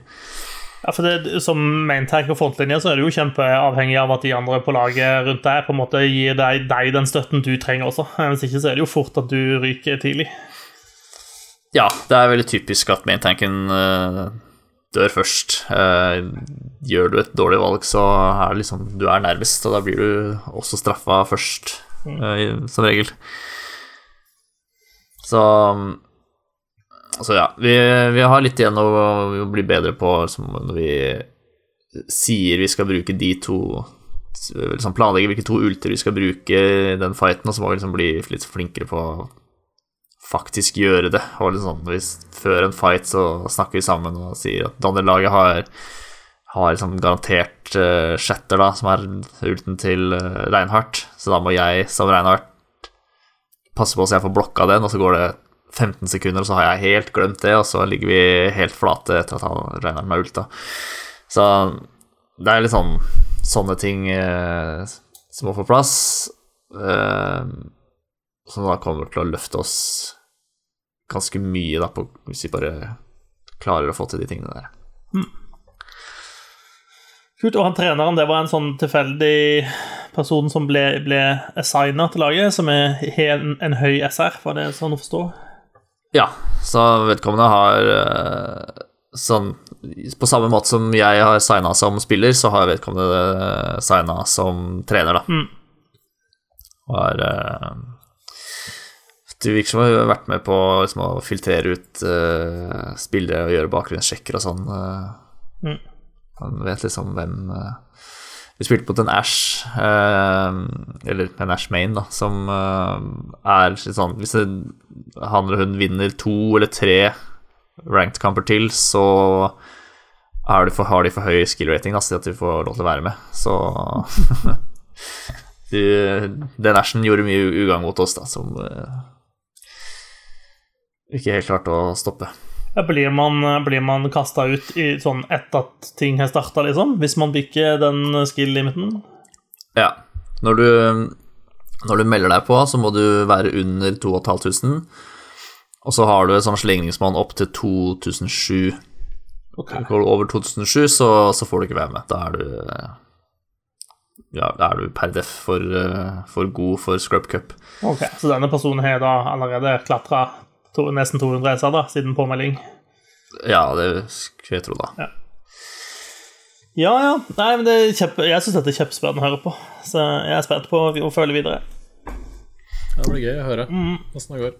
Ja, for det, Som maintank og frontlinje så er du jo kjempeavhengig av at de andre på laget rundt deg på en måte gir deg, deg den støtten du trenger også. Eh, Hvis ikke så er det jo fort at du ryker tidlig. Ja, det er veldig typisk at maintanken uh, dør først. Uh, gjør du et dårlig valg, så er det liksom du er nærmest, og da blir du også straffa først, uh, som regel. Så Så ja, vi, vi har litt igjen å, bli bedre på når vi sier vi skal bruke de to liksom Planlegge hvilke to ulter vi skal bruke i den fighten, og så må vi liksom bli litt flinkere på å faktisk gjøre det. Og liksom, hvis før en fight så snakker vi sammen og sier at Daniel-laget har, har liksom garantert uh, Shatter, da, som er ulten til uh, Reinhardt, så da må jeg som Reinhardt passe på så jeg får blokka den, og så går det 15 sekunder, og så har jeg helt glemt det, og så ligger vi helt flate etter at han, regner med ulta. Så det er litt sånn sånne ting eh, som må få plass. eh, som da kommer til å løfte oss ganske mye, da, på, hvis vi bare klarer å få til de tingene der. Kult, Og han treneren det var en sånn tilfeldig person som ble, ble assigna til laget, som er, en, en høy SR, var det sånn å forstå? Ja, så vedkommende har eh, sånn På samme måte som jeg har signa som spiller, så har vedkommende signa som trener, da. Mm. Og har eh, Det virker som hun har vært med på liksom, å filtrere ut uh, spillere og gjøre bakgrunnssjekker og sånn. eh. Mm. Han vet liksom hvem eh, Vi spilte mot en Ash, eh, eller en Ash Main, da, som eh, er sånn Hvis det, han eller hun vinner to eller tre ranked kamper til, så er de for, har de for høy skill rating da, så at de får lov til å være med. Så [laughs] de, Den Ashen gjorde mye ugagn mot oss, da, som eh, ikke helt klarte å stoppe. Ja, Blir man, blir man kasta ut i sånn etter at ting har starta, liksom? Hvis man bikker den skill-limiten? Ja. Når du, når du melder deg på, så må du være under 2500. Og så har du et sånn slingringsmonn opp til 2007. Ok. Går du over 2007, så, så får du ikke være med. Da er du Ja, da er du per def for, eh, for god for Scrub Cup. ok, Så denne personen har da allerede klatra to, nesten 200 SA da, siden påmelding? Ja, det skulle jeg tro, da. Ja, ja. Nei, men det er kjempe, jeg syns dette er kjempespennende å høre på. Så jeg er spent på å følge videre. Ja, det blir gøy å høre åssen det går.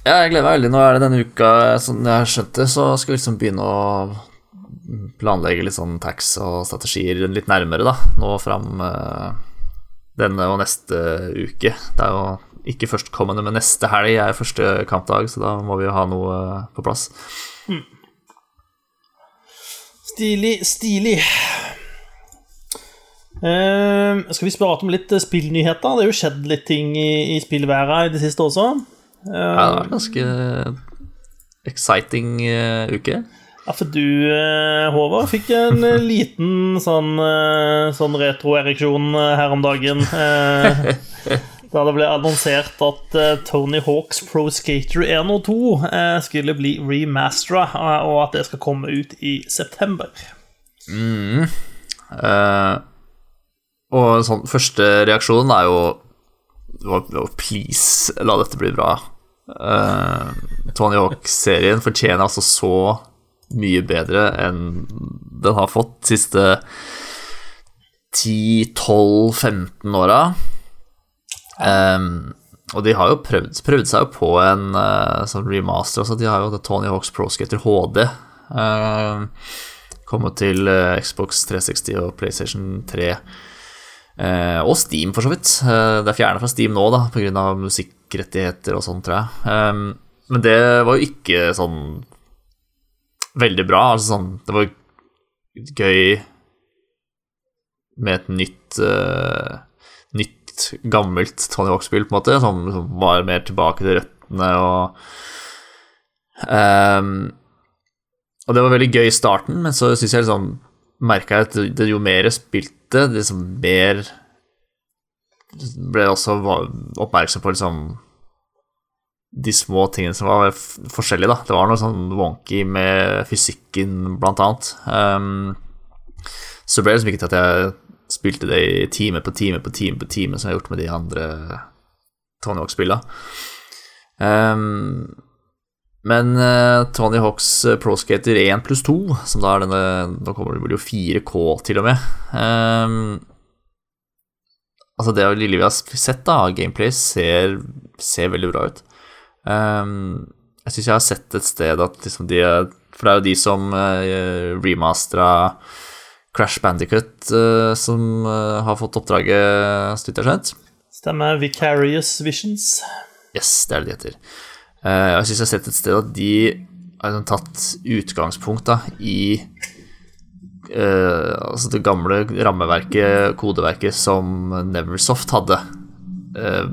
Ja, jeg gleder meg veldig. Nå er det denne uka, sånn jeg har skjønt det, så skal vi liksom begynne å planlegge litt sånn tax og strategier litt nærmere, da. Nå fram eh, denne og neste uke. Det er jo ikke førstkommende, men neste helg er første kampdag, så da må vi jo ha noe eh, på plass. Stilig, stilig. Uh, skal vi prate om litt eh, spillnyheter? Det har jo skjedd litt ting i, i spillværet i det siste også. Uh, Ja, det var en ganske exciting uh, uke. Ja, for du, Håvard, fikk en [laughs] liten sånn, sånn retro-ereksjon her om dagen. [laughs] Da det ble annonsert at eh, Tony Hawks Pro Skater 1 og 2 eh, skulle bli remastera, eh, og at det skal komme ut i september. Mm. Eh, og sånn, første reaksjonen er jo Please, la dette bli bra. Eh, Tony Hawk-serien fortjener altså så mye bedre enn den har fått de siste 10-12-15 åra. Um, og de har jo prøvd, prøvd seg på en uh, sånn remaster. Altså de har jo Tony Hawks Pro Skater HD. Uh, kommet til uh, Xbox 360 og PlayStation 3. Uh, og Steam, for så vidt. Eh, det er fjernet fra Steam nå, da, pga. musikkrettigheter og sånn, tror jeg. Um, men det var jo ikke sånn veldig bra. Altså sånn Det var gøy med et nytt uh, Gammelt Tony Hawk-spill, på en måte, som, som var mer tilbake til røttene og um, Og det var veldig gøy i starten, men så syns jeg liksom merka at det, jo mer jeg spilte, liksom mer ble jeg også oppmerksom på liksom de små tingene som var forskjellige, da. Det var noe sånn wonky med fysikken, blant annet. Um, så ble det liksom ikke til at jeg spilte det i time på time på time på time, som jeg har gjort med de andre Tony Hawk-spillene. Um, men eh, Tony Hawks eh, Pro Skater 1 pluss 2, som da er denne Da kommer det blir jo 4K til og med. Um, altså, det lille vi har sett av gameplay, ser, ser veldig bra ut. Um, jeg syns jeg har sett et sted at liksom de For det er jo de som uh, remastera Crash Bandicut uh, som eh, har fått oppdraget, så vidt jeg har skjønt. Stemmer Vicarious Visions. Yes, det er det de heter. Eh, jeg syns jeg har sett et sted at de har liksom tatt utgangspunkt da, i Uh, altså det gamle rammeverket, kodeverket, som Neversoft hadde uh,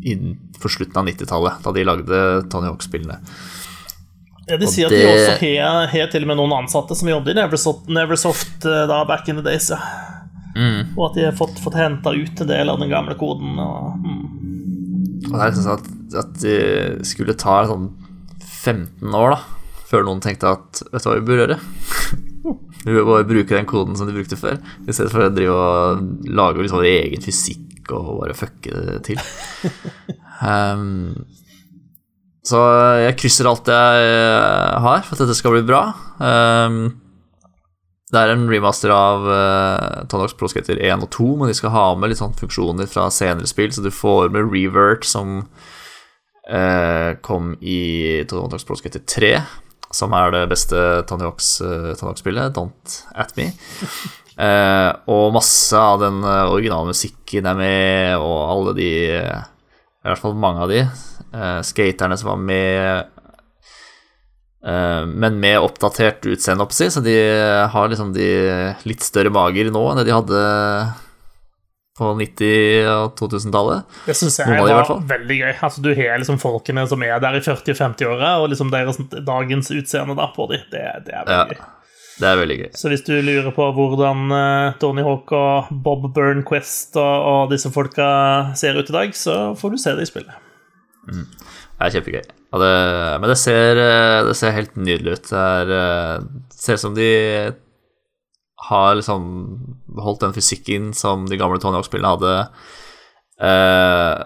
innenfor for slutten av 90-tallet, da de lagde Tony Hawk-spillene. Ja, de sier at de det- også har, har til og med noen ansatte som jobber i Neversoft, Neversoft eh, da back in the days. Ja. Mm. Og at de har fått, fått henta ut en del av den gamle koden. Og, mm. Og det er liksom sånn at, at det skulle ta sånn 15 år, da, før noen tenkte at vet du hva vi bør gjøre? [laughs] Vi bør bare bruke den koden som de brukte før, i stedet for å drive og lage liksom egen fysikk og bare fucke det til. [laughs] Um, Så jeg krysser alt jeg eh, har for at dette skal bli bra. Um, det er en remaster av uh, Hawk's Pro Skater 1 og 2, men de skal ha med litt sånn funksjoner fra senere spill, så du får med revert som uh, kom i Hawk's Pro Skater 3, som er det beste Hawk-spillet, Don't At Me. [laughs] Og masse av den originale musikken er med, og alle de I hvert fall mange av de. skaterne som var med men med oppdatert utseende oppsi, så de har liksom de litt større mager nå enn det de hadde på 90- og 2000-tallet. Det syns jeg de var veldig gøy. Altså, du har liksom folkene som er der i 40- og 50-åra, og liksom deres dagens utseende da på dem. Det, det er veldig Ja. gøy. Det er veldig gøy. Så hvis du lurer på hvordan eh, Tony Hawk og Bob Burnquest og, og disse folka ser ut i dag, så får du se det i spillet. Det er kjempegøy. Det, men det ser, eh, det ser helt nydelig ut. Det er, det ser ut som de har liksom holdt den fysikken som de gamle Tony Hawk-spillene hadde, eh,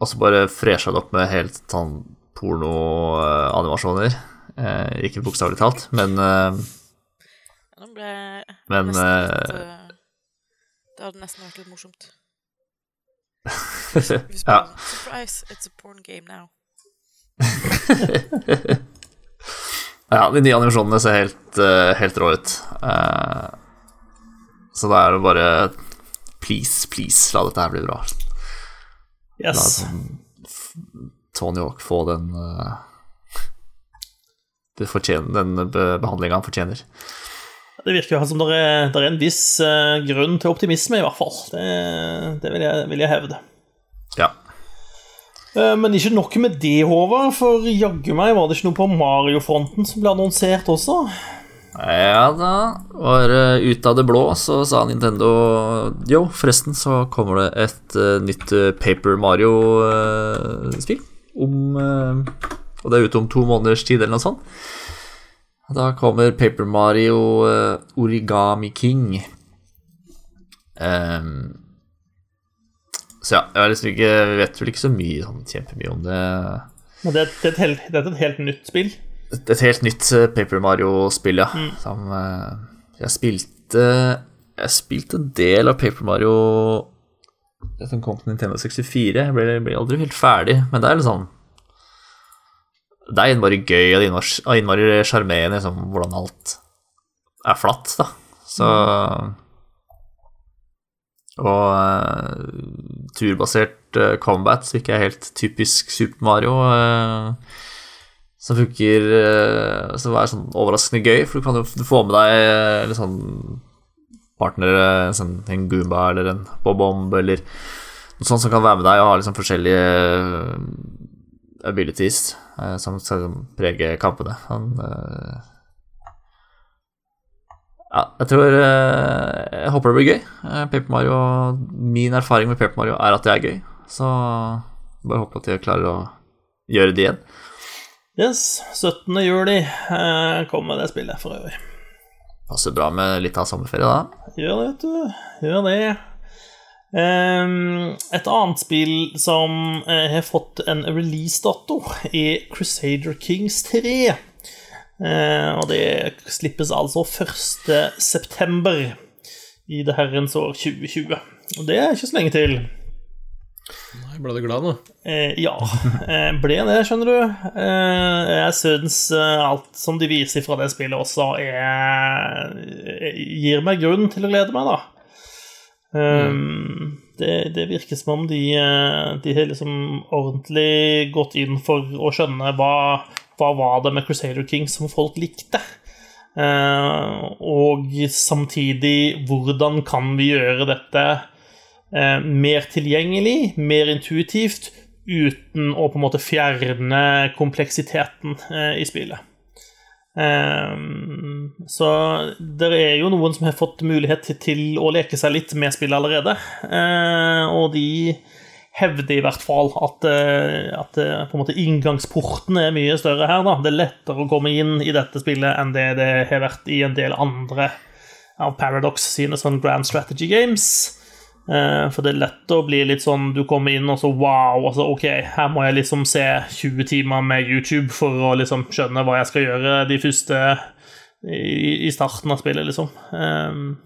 og så bare fresha det opp med helt sånn pornoanimasjoner. Eh, ikke bokstavelig talt, men eh, Nå ble Men, eh, litt, uh, Det hadde nesten vært litt morsomt. [laughs] Ja. Surprise, it's a porn game now. [laughs] Ja, de nye animasjonene ser helt, eh, helt rå ut. Eh, så da er det bare Please, please, la dette her bli bra. La Yes. sånn Tony Hawk få den [laughs] det fortjener, Den behandlinga han fortjener. Det virker jo som det er, det er en viss uh, grunn til optimisme, i hvert fall. Det, det vil, jeg, vil jeg hevde. Ja. Uh, Men ikke nok med det, Håvard, for jaggu meg var det ikke noe på Mario-fronten som ble annonsert også. Ja da. Og uh, ut av det blå så sa Nintendo Jo, forresten så kommer det et eh, nytt eh, Paper Mario-spill. om eh, Og det er ute om to måneders tid, eller noe sånt. Da kommer Paper Mario eh, Origami King. Um, så ja, jeg liksom ikke, jeg vet vel ikke så mye sånn kjempemye om det. Men det, det, er, et helt, det er et helt nytt spill. Et helt nytt eh, Paper Mario-spill, ja. Som eh, jeg spilte Jeg spilte en del av Paper Mario som kom til Nintendo 64. Jeg ble, ble aldri helt ferdig, men det er litt sånn Det er innmari gøy og det innmari- sjarmerende liksom, hvordan alt er flatt, da. Så Og uh, turbasert uh, combat, som ikke er helt typisk Super Mario. uh, som funker uh, Som er sånn overraskende gøy, for du kan jo få med deg uh, litt sånn partnere, sånn, en Goomba eller en Bob-Omb eller noe sånt som kan være med deg og ha liksom forskjellige abilities uh, som skal prege kampene. Han uh, Ja, jeg tror eh, Jeg håper det blir gøy. Paper Mario Min erfaring med Paper Mario er at det er gøy, så bare håper at de klarer å gjøre det igjen. Yes, 17. juli kommer det spillet for øvrig. Passer bra med litt av sommerferie, da. Gjør det, vet du. Gjør det. Ehm, et annet spill som eh, har fått en releasedato, er Crusader Kings 3. Eh, og det slippes altså 1. september i det herrens år 2020. Og det er ikke så lenge til. Nei, ble du glad nå? Eh, ja, ble det, skjønner du. Eh, jeg syns alt som de viser fra det spillet også, er, gir meg grunn til å glede meg, da. Um, det, det virker som om de, eh, de har liksom ordentlig gått inn for å skjønne hva, hva var det med Crusader King som folk likte. Eh, og samtidig, hvordan kan vi gjøre dette eh, mer tilgjengelig, mer intuitivt, uten å på en måte fjerne kompleksiteten eh, i spillet. Ehm, så det er jo noen som har fått mulighet til, å leke seg litt med spillet allerede, eh, og de hevder i hvert fall at, eh, at eh, måte inngangsporten er mye større her. Da. Det er lettere å komme inn i dette spillet enn det det har vært i en del andre av Paradox sine sånn Grand Strategy Games. Eh, For det er lett å bli litt sånn Du kommer inn og så wow, altså ok, her må jeg liksom se 20 timer med YouTube for å liksom skjønne hva jeg skal gjøre de første i, i starten av spillet, liksom. Um,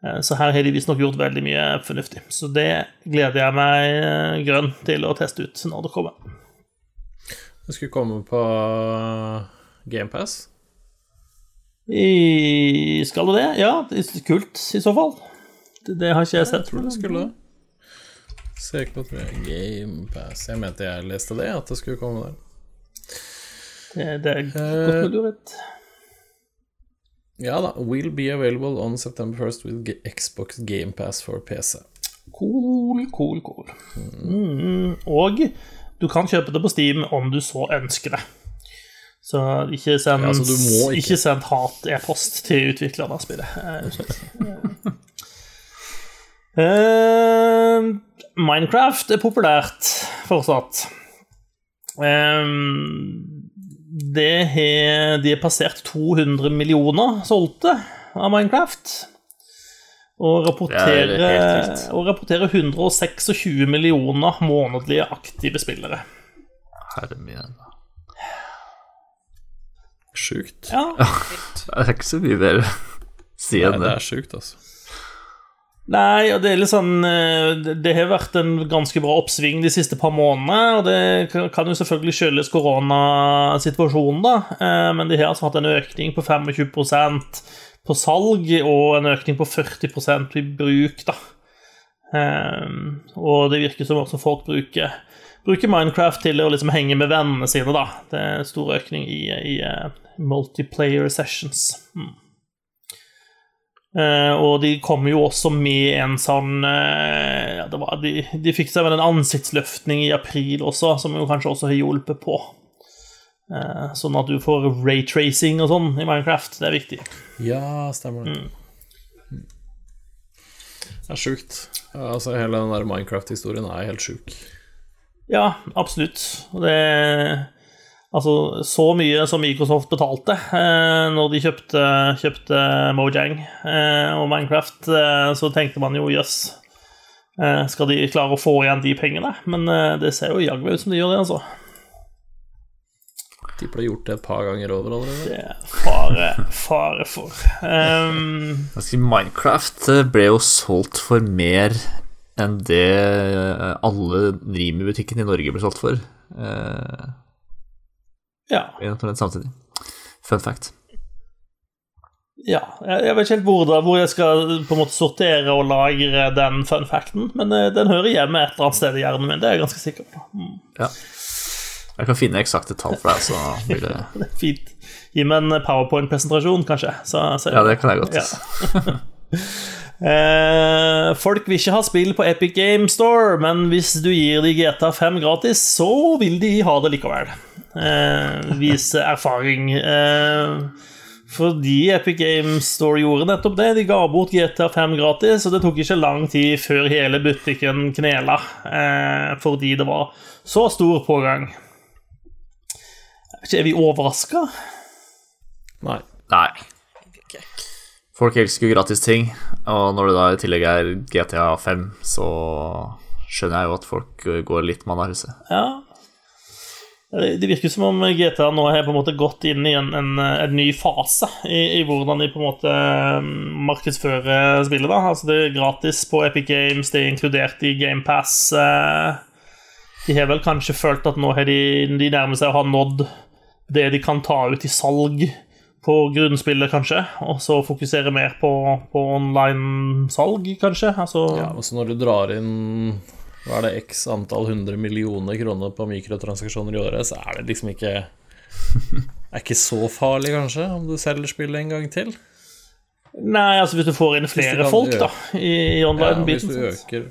eh, så her har de visstnok gjort veldig mye fornuftig. Så det gleder jeg meg eh, grønn til å teste ut når det kommer. Det skulle komme på GamePass. Skal det det? Ja, det kult i så fall. Det, det har ikke jeg sett. Tror det skulle det. Ser ikke på tre GamePass. Jeg mente jeg leste det, at det skulle komme der. Det, det er godt med du vet. Ja da. Will be available on September 1st with Xbox GamePass for PC. Cool, cool, cool. Mm, og du kan kjøpe det på Steam om du så ønsker det. Så ikke send, Ja, altså, ikke. ikke send hat-e-post til utviklerne av spillet. [laughs] [laughs] Eh, Minecraft er populært fortsatt. Um, det har De har passert 200 millioner solgte av Minecraft. Og rapporterer, er og rapporterer 126 millioner månedlige aktive spillere. Herre min. Sjukt. Ja, [laughs] Det er ikke så mye mer å si enn det det. er sjukt, altså. Nei, og det er litt sånn eh, Det har vært en ganske bra oppsving de siste par månedene, og det kan- jo selvfølgelig skyldes koronasituasjonen, da, eh, men de har altså hatt en økning på 25% på salg og en økning på 40% i bruk, da. Eh, Og det virker som også folk bruker, bruker Minecraft til å liksom henge med vennene sine, da. Det er stor økning i, i eh, multiplayer sessions. Mm. Eh, og de kom jo også med en sånn eh, ja, det var, de, de fikk seg vel en ansiktsløftning i april også, som jo kanskje også har hjulpet på. Eh, sånn at du får raytracing og sånn i Minecraft. Det er viktig. Ja, stemmer det. Det er sjukt. Altså, hele den der Minecraft-historien er helt sjuk. Ja, absolutt. Og det Altså, så mye som Microsoft betalte eh, når de kjøpte, kjøpte Mojang eh, og Minecraft, eh, så tenkte man jo jøss, eh, skal de klare å få igjen de pengene? Men eh, det ser jo jaggu ut som de gjør det, altså. Tipper de har gjort det et par ganger over allerede. Det er fare, fare for. Um, [laughs] Minecraft eh, ble jo solgt for mer enn det alle Rimi-butikkene i Norge ble solgt for. Eh, ja. omtrent samtidig. Fun fact. ja. Jeg jeg vet ikke helt hvor, da, hvor jeg skal på en måte sortere og lagre den fun facten, men eh, den hører hjemme et eller annet sted i hjernen min, det er jeg ganske sikker på. Mm, Ja. Jeg kan finne eksakte tall for deg, så blir det [laughs] det er fint. Gi meg en powerpoint-presentasjon, kanskje. Så, så, Ja, det kan jeg godt. Ja. [laughs] Eh, folk vil ikke ha spill på Epic Game Store, men hvis du gir de GTA 5 gratis, så vil de ha det likevel. Eh, vise erfaring. Eh, fordi Epic Games Store gjorde nettopp det. De ga bort GTA 5 gratis, og det tok ikke lang tid før hele butikken knela. Eh, fordi det var så stor pågang. Er vi overraska? Nei. Nei. Folk elsker jo gratis ting, og når det da i tillegg er GTA 5, så skjønner jeg jo at folk går litt mann av huset. Ja. Det virker som om GTA nå har på en måte gått inn i en, en, en ny fase i, i hvordan de på en måte mm, markedsfører spillet. da Altså Det er gratis på Epic Games, det er inkludert i GamePass. De har vel kanskje følt at nå har de, de nærmer seg å ha nådd det de kan ta ut i salg på grunnspillet, kanskje, og så fokusere mer på, på online-salg, kanskje. Altså, Ja, og så når du drar inn hva er det, x antall hundre millioner kroner på mikrotransaksjoner i året, så er det liksom ikke Er ikke så farlig, kanskje, om du selger spillet en gang til. Nei, altså hvis du får inn flere folk, da, i, i Ja, hvis du øker,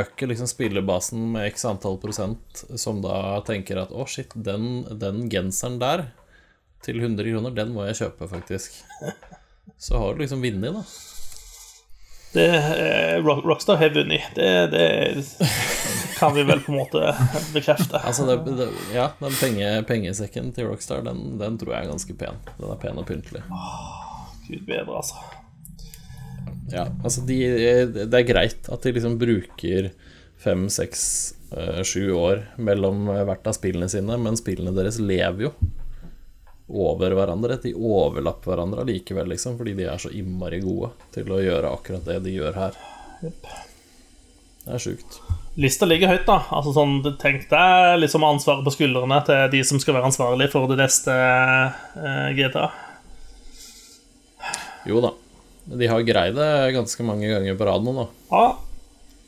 øker liksom spillebasen med x antall prosent, som da tenker at å, shit, den, den genseren der til 100 kroner, den må jeg kjøpe, faktisk. [laughs] Så har du liksom vunnet, da. Det, eh, Rockstar har vunnet. Det, det kan vi vel på en måte bekrefte. Altså, det, det, ja, den penge, pengesekken til Rockstar, den, den tror jeg er ganske pen. Den er pen og pyntelig. Gud bedre, altså. Ja, altså de, Det er greit at de liksom bruker fem, seks, eh, sju år mellom hvert av spillene sine, men spillene deres lever jo over hverandre. De overlapper hverandre likevel, liksom, fordi de er så innmari gode til å gjøre akkurat det de gjør her. Det er sjukt. Lista ligger høyt, da. Altså sånn, Tenk deg liksom ansvaret på skuldrene til de som skal være ansvarlig for det neste eh, GTA. Jo da. De har greid det ganske mange ganger på rad nå, da. Ja,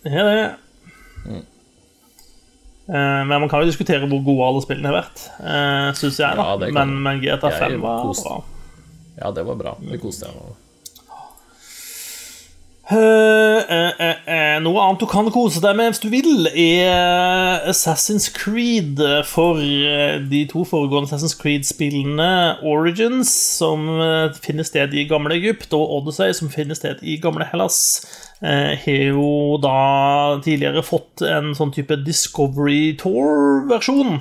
det er det. Eh, men man kan jo diskutere hvor gode alle spillene har vært, uh, syns jeg. da Ja, men, men GTA 5 var kost. bra. Ja, det var bra. Det koste jeg meg med. Uh, uh, uh, eh, noe annet du kan kose deg med hvis du vil, er Assassin's Creed. For eh, de to foregående Assassin's Creed-spillene, Origins, som eh, finner sted i gamle Egypt, og Odyssey, som finner sted i gamle Hellas, eh, har jo da tidligere fått en sånn type Discovery Tour-versjon,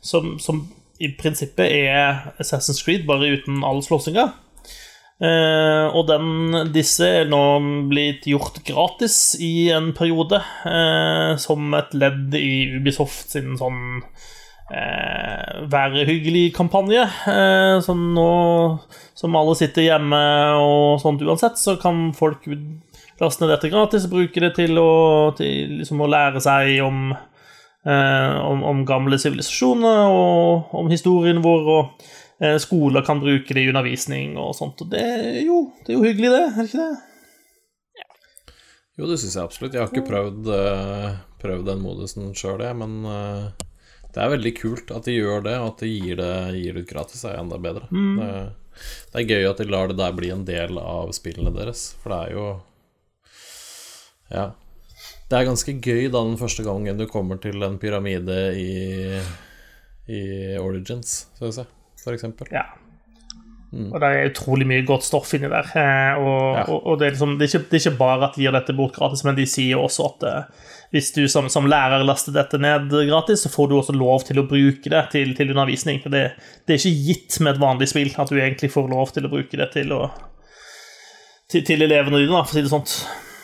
som, som i prinsippet er Assassin's Creed, bare uten all slåssinga. Eh, og den, disse er nå blitt gjort gratis i en periode, eh, som et ledd i Ubisoft sin sånn eh, Være hyggelig-kampanje. Eh, som nå Som alle sitter hjemme og sånt uansett, så kan folk laste ned dette gratis og bruke det til å, til liksom å lære seg om eh, om, om gamle sivilisasjoner og om historien vår. og eh, Skoler kan bruke det i undervisning og sånt. Og det jo, det er jo hyggelig, det. Er det ikke det? Jo, det syns jeg absolutt. Jeg har ikke prøvd, eh, prøvd den modusen sjøl, jeg, men eh, det er veldig kult at de gjør det, og at de gir det, gir ut gratis, er enda bedre. Det, det er gøy at de lar det der bli en del av spillene deres, for det er jo Ja. Det er ganske gøy da den første gangen du kommer til en pyramide i, i Origins, skal vi se, for eksempel. Ja. Og det er utrolig mye godt stoff inni der. eh, Og, Ja. og, og det, er liksom, det, er ikke, det er ikke bare at de gir dette bort gratis, men de sier også at uh, hvis du som, som lærer laster dette ned gratis, så får du også lov til å bruke det til, til undervisning. Det, det er ikke gitt med et vanlig spill at du egentlig får lov til å bruke det til, å, til, til elevene dine, for å si det sånt.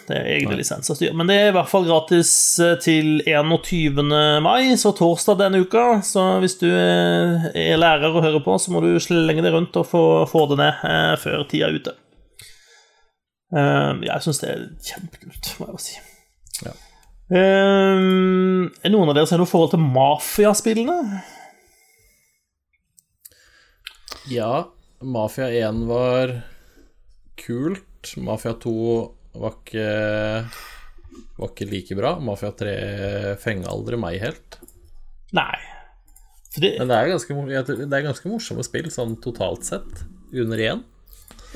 Det er egne lisenser styr. Men det er i hvert fall gratis eh, til 21. mai, så torsdag denne uka. Så hvis du eh, er lærer og hører på, så må du slenge det rundt og få, få det ned eh, før tida er ute. Jeg syns det er kjempekult, må jeg bare si. Ja. Er noen av dere som har noe forhold til mafiaspillene? Ja, Mafia 1 var kult. Mafia 2 var ikke Var ikke like bra. Mafia 3 fenga aldri meg helt. Nei. Fordi... Men det er ganske, det er ganske morsomme spill, sånn totalt sett, under én.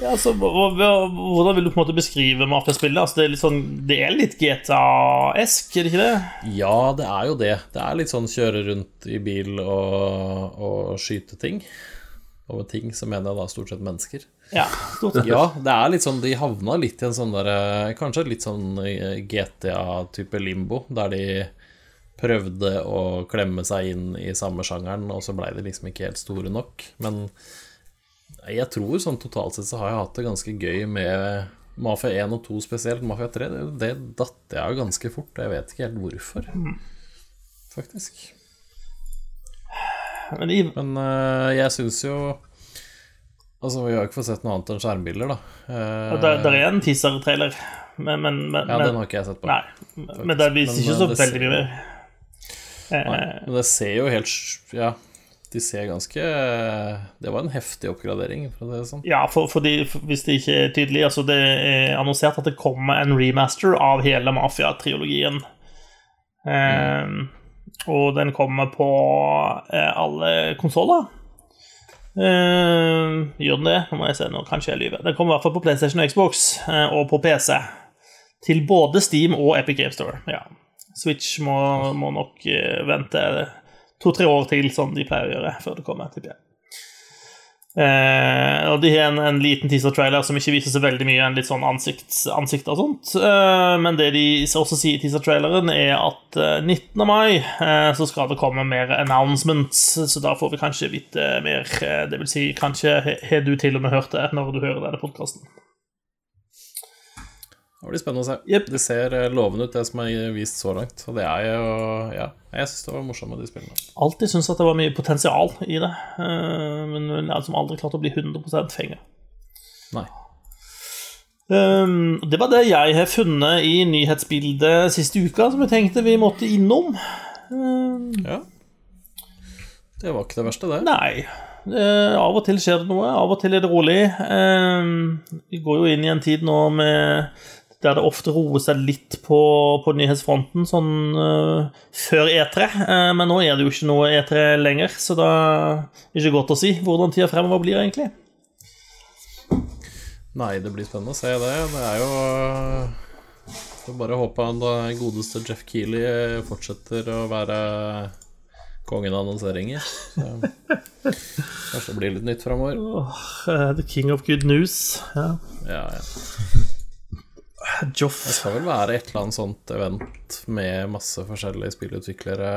ja, altså, hvordan vil du på en måte beskrive mafiaspillet? Altså, det, er litt sånn, det er litt GTA-esk, er det ikke det? Ja, det er jo det. Det er litt sånn kjøre rundt i bil og, og skyte ting. Med ting så mener jeg da stort sett mennesker. Ja, stort sett. Ja, det er litt sånn De havna litt i en sånn der eh, Kanskje litt sånn eh, GTA-type limbo, der de prøvde å klemme seg inn i samme sjangeren, og så blei de liksom ikke helt store nok. Men jeg tror sånn totalt sett så har jeg hatt det ganske gøy med Mafia 1 og 2 spesielt. Mafia 3, det, det datt jeg av ganske fort, og jeg vet ikke helt hvorfor, faktisk. Men i, Men uh, jeg syns jo Altså, vi har ikke fått sett noe annet enn skjermbilder, da. Uh, der, der er en teaser-trailer, men, men, men, ja, den har ikke jeg sett på. Nei, men det viser ikke eh, så veldig mye mer. Nei, Eh, men det ser jo helt Ja, de ser ganske Det var en heftig oppgradering, for å si det sånn. ja, for, fordi, for, hvis det ikke er tydelig altså Det er annonsert at det kommer en remaster av hele Mafia-triologien. Eh, og den kommer på eh, alle konsoller. Eh, gjør den det? Nå må jeg se, nå kanskje jeg lyver. Den kommer i hvert fall på PlayStation og Xbox, eh, og på PC. Til både Steam og Epic Game Store. Ja. Switch må, må nok eh, vente to-tre år til, som de pleier å gjøre, før det kommer, tipper jeg. Eh, og de har en, en liten teaser-trailer som ikke viser så veldig mye, en litt sånn ansikt, ansikt og sånt. Uh, men det de også sier i teaser-traileren, er at uh, 19. mai eh, så skal det komme mer announcements, så da får vi kanskje vite mer. Eh, det vil si, kanskje har du til og med hørt det når du hører denne podkasten. Det blir spennende å se. Yep. Det ser eh, lovende ut, det som er vist så langt. Og det er jo Ja, jeg syns det var morsomt med de spillene. Alltid syntes at det var mye potensial i det, eh, men jeg har liksom aldri klart å bli 100 fenga. Nei. Um, det var det jeg har funnet i nyhetsbildet siste uka, som jeg tenkte vi måtte innom. Um, Ja. Det var ikke det verste, det. nei. Uh, av og til skjer det noe, av og til er det rolig. Um, vi går jo inn i en tid nå med der det ofte roer seg litt på, på nyhetsfronten, sånn uh, før E3. Uh, men nå er det jo ikke noe E3 lenger, så da er det ikke godt å si hvordan tida fremover blir, egentlig. Nei, det blir spennende å se det. Det er jo Får bare håpe han godeste Jeff Keeley eh, fortsetter å være kongen av annonseringer. Så kanskje det blir litt nytt framover. Eh, the king of good news. Ja. Ja, ja. Joff. Det skal vel være et eller annet sånt event med masse forskjellige spillutviklere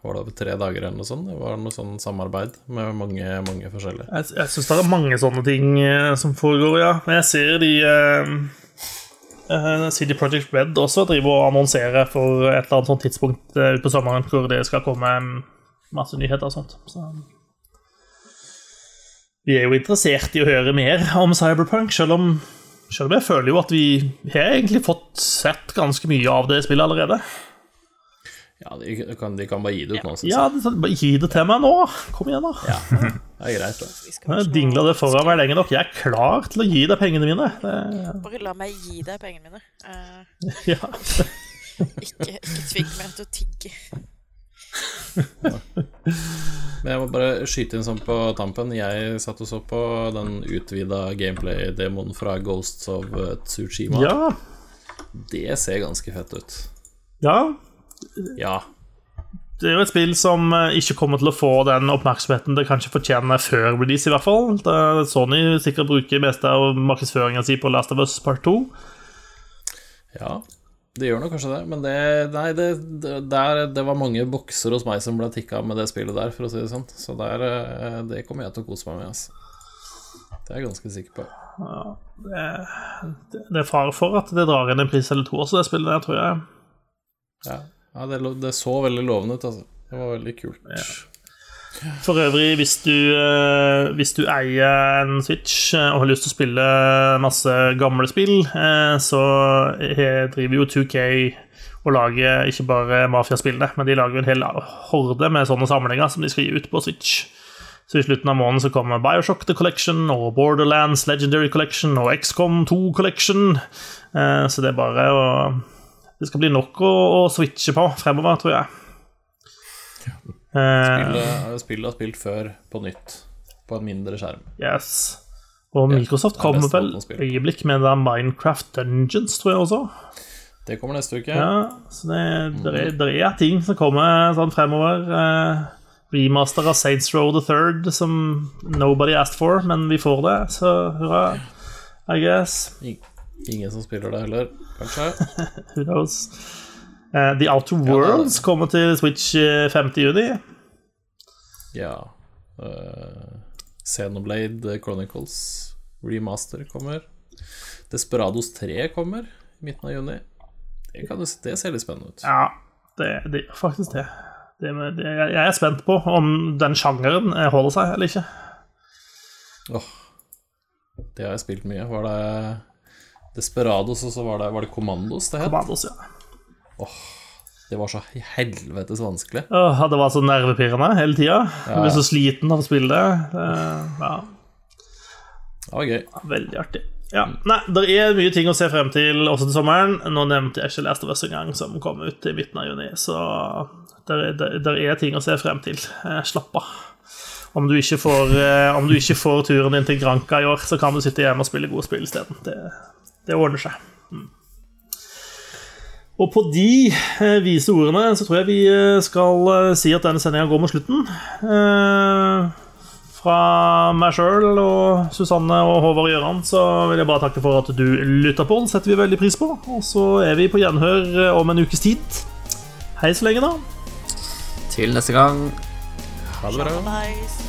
Var det over tre dager eller noe sånt? Det var noe sånn samarbeid med mange, mange forskjellige. Jeg, jeg syns det er mange sånne ting eh, som foregår, ja. Men jeg ser de eh, eh, CD Project Red også driver og annonserer for et eller annet sånt tidspunkt eh, ut på sommeren hvor det skal komme masse nyheter og sånt. Så vi er jo interessert i å høre mer om Cyberpunk, selv om, selv om jeg føler jo at vi har egentlig fått sett ganske mye av det spillet allerede. Ja, de kan, de kan bare gi det ut nå, syns Ja, de, bare Gi det til meg nå! Kom igjen, da. Ja, Det er greit, [laughs] det. Jeg dingla det foran meg lenge nok. Jeg er klar til å gi deg pengene mine. Det, Bare la meg gi deg pengene mine. Uh... [laughs] ja. ikke, ikke tving meg til å tigge. Men jeg må bare skyte inn sånn på tampen. Jeg satt og så på den utvida gameplay-demoen fra Ghosts of eh, Tsushima. ja. Det ser ganske fett ut. Ja. Ja. Det er jo et spill som eh, ikke kommer til å få den oppmerksomheten det kanskje fortjener før release, i hvert fall. Sony sikkert bruker meste av markedsføringa si på Last of Us Part 2. Ja, det gjør nok kanskje det, men det Nei, det, det, der, det var mange bokser hos meg som ble tikka med det spillet der, for å si det sånn. Så der, eh, det kommer jeg til å kose meg med, altså. Det er jeg ganske sikker på. Det, det, det er fare for at det drar inn en pris eller to også, det spillet der, tror jeg. Ja, ja det, det så veldig lovende ut, altså. Det var veldig kult. For øvrig, hvis du, eh, hvis du eier en Switch eh, og har lyst til å spille masse gamle spill, eh, så driver jo 2K og lager ikke bare Mafia-spillene, men de lager en hel horde med sånne samlinger som de skal gi ut på Switch. Så i slutten av måneden så kommer Bioshock The Collection og Borderlands Legendary Collection og XCOM 2 Collection. Så det er bare å Det skal bli nok å, å switche på fremover, tror jeg. Eh, Spillet, spillet har spilt før på nytt, på en mindre skjerm. Yes. Og Microsoft er kommer vel øyeblikk med det Minecraft Dungeons, tror jeg også. Det kommer neste uke. Ja, så det, det, er, det er ting som kommer sånn fremover. Eh, remaster av Saints Row the Third, som nobody asked for, men vi får det, så hurra. I guess. Ingen som spiller det heller, kanskje. [laughs] Who knows? Eh, The Outer Worlds kommer til Switch eh, 5. juni. Ja. Uh, Xenoblade Chronicles remaster kommer. Desperados 3 kommer i midten av juni. Det, kan det ser litt spennende ut. Ja, det, gjør faktisk det. det, med, det jeg jeg er spent på om den sjangeren eh, holder seg eller ikke. Åh, det har jeg spilt mye. Var det Desperados, og så var det, var det Commandos det het? Commandos, ja. Det var så helvetes vanskelig. Åh, det var så nervepirrende hele tida. Jeg ble så sliten av å spille det. Eh, Ja, Det var gøy. veldig artig. Ja, nei, Det er mye ting å se frem til også til sommeren. Nå nevnte jeg ikke Last of Us engang, som kom ut i midten av juni. Så det er, er ting å se frem til. Eh, Slapp av. Om du, ikke får, eh, om du ikke får turen din til Granca i år, så kan du sitte hjemme og spille gode spill isteden. Det, det ordner seg. Og på de eh, vise ordene så tror jeg vi eh, skal eh, si at denne sendinga går mot slutten. Eh, fra meg sjøl og Susanne og Håvard Gjøran så vil jeg bare takke for at du lytta på. Det setter vi veldig pris på. Og så er vi på gjenhør om en ukes tid. Hei så lenge, da. Til neste gang. Ha det bra.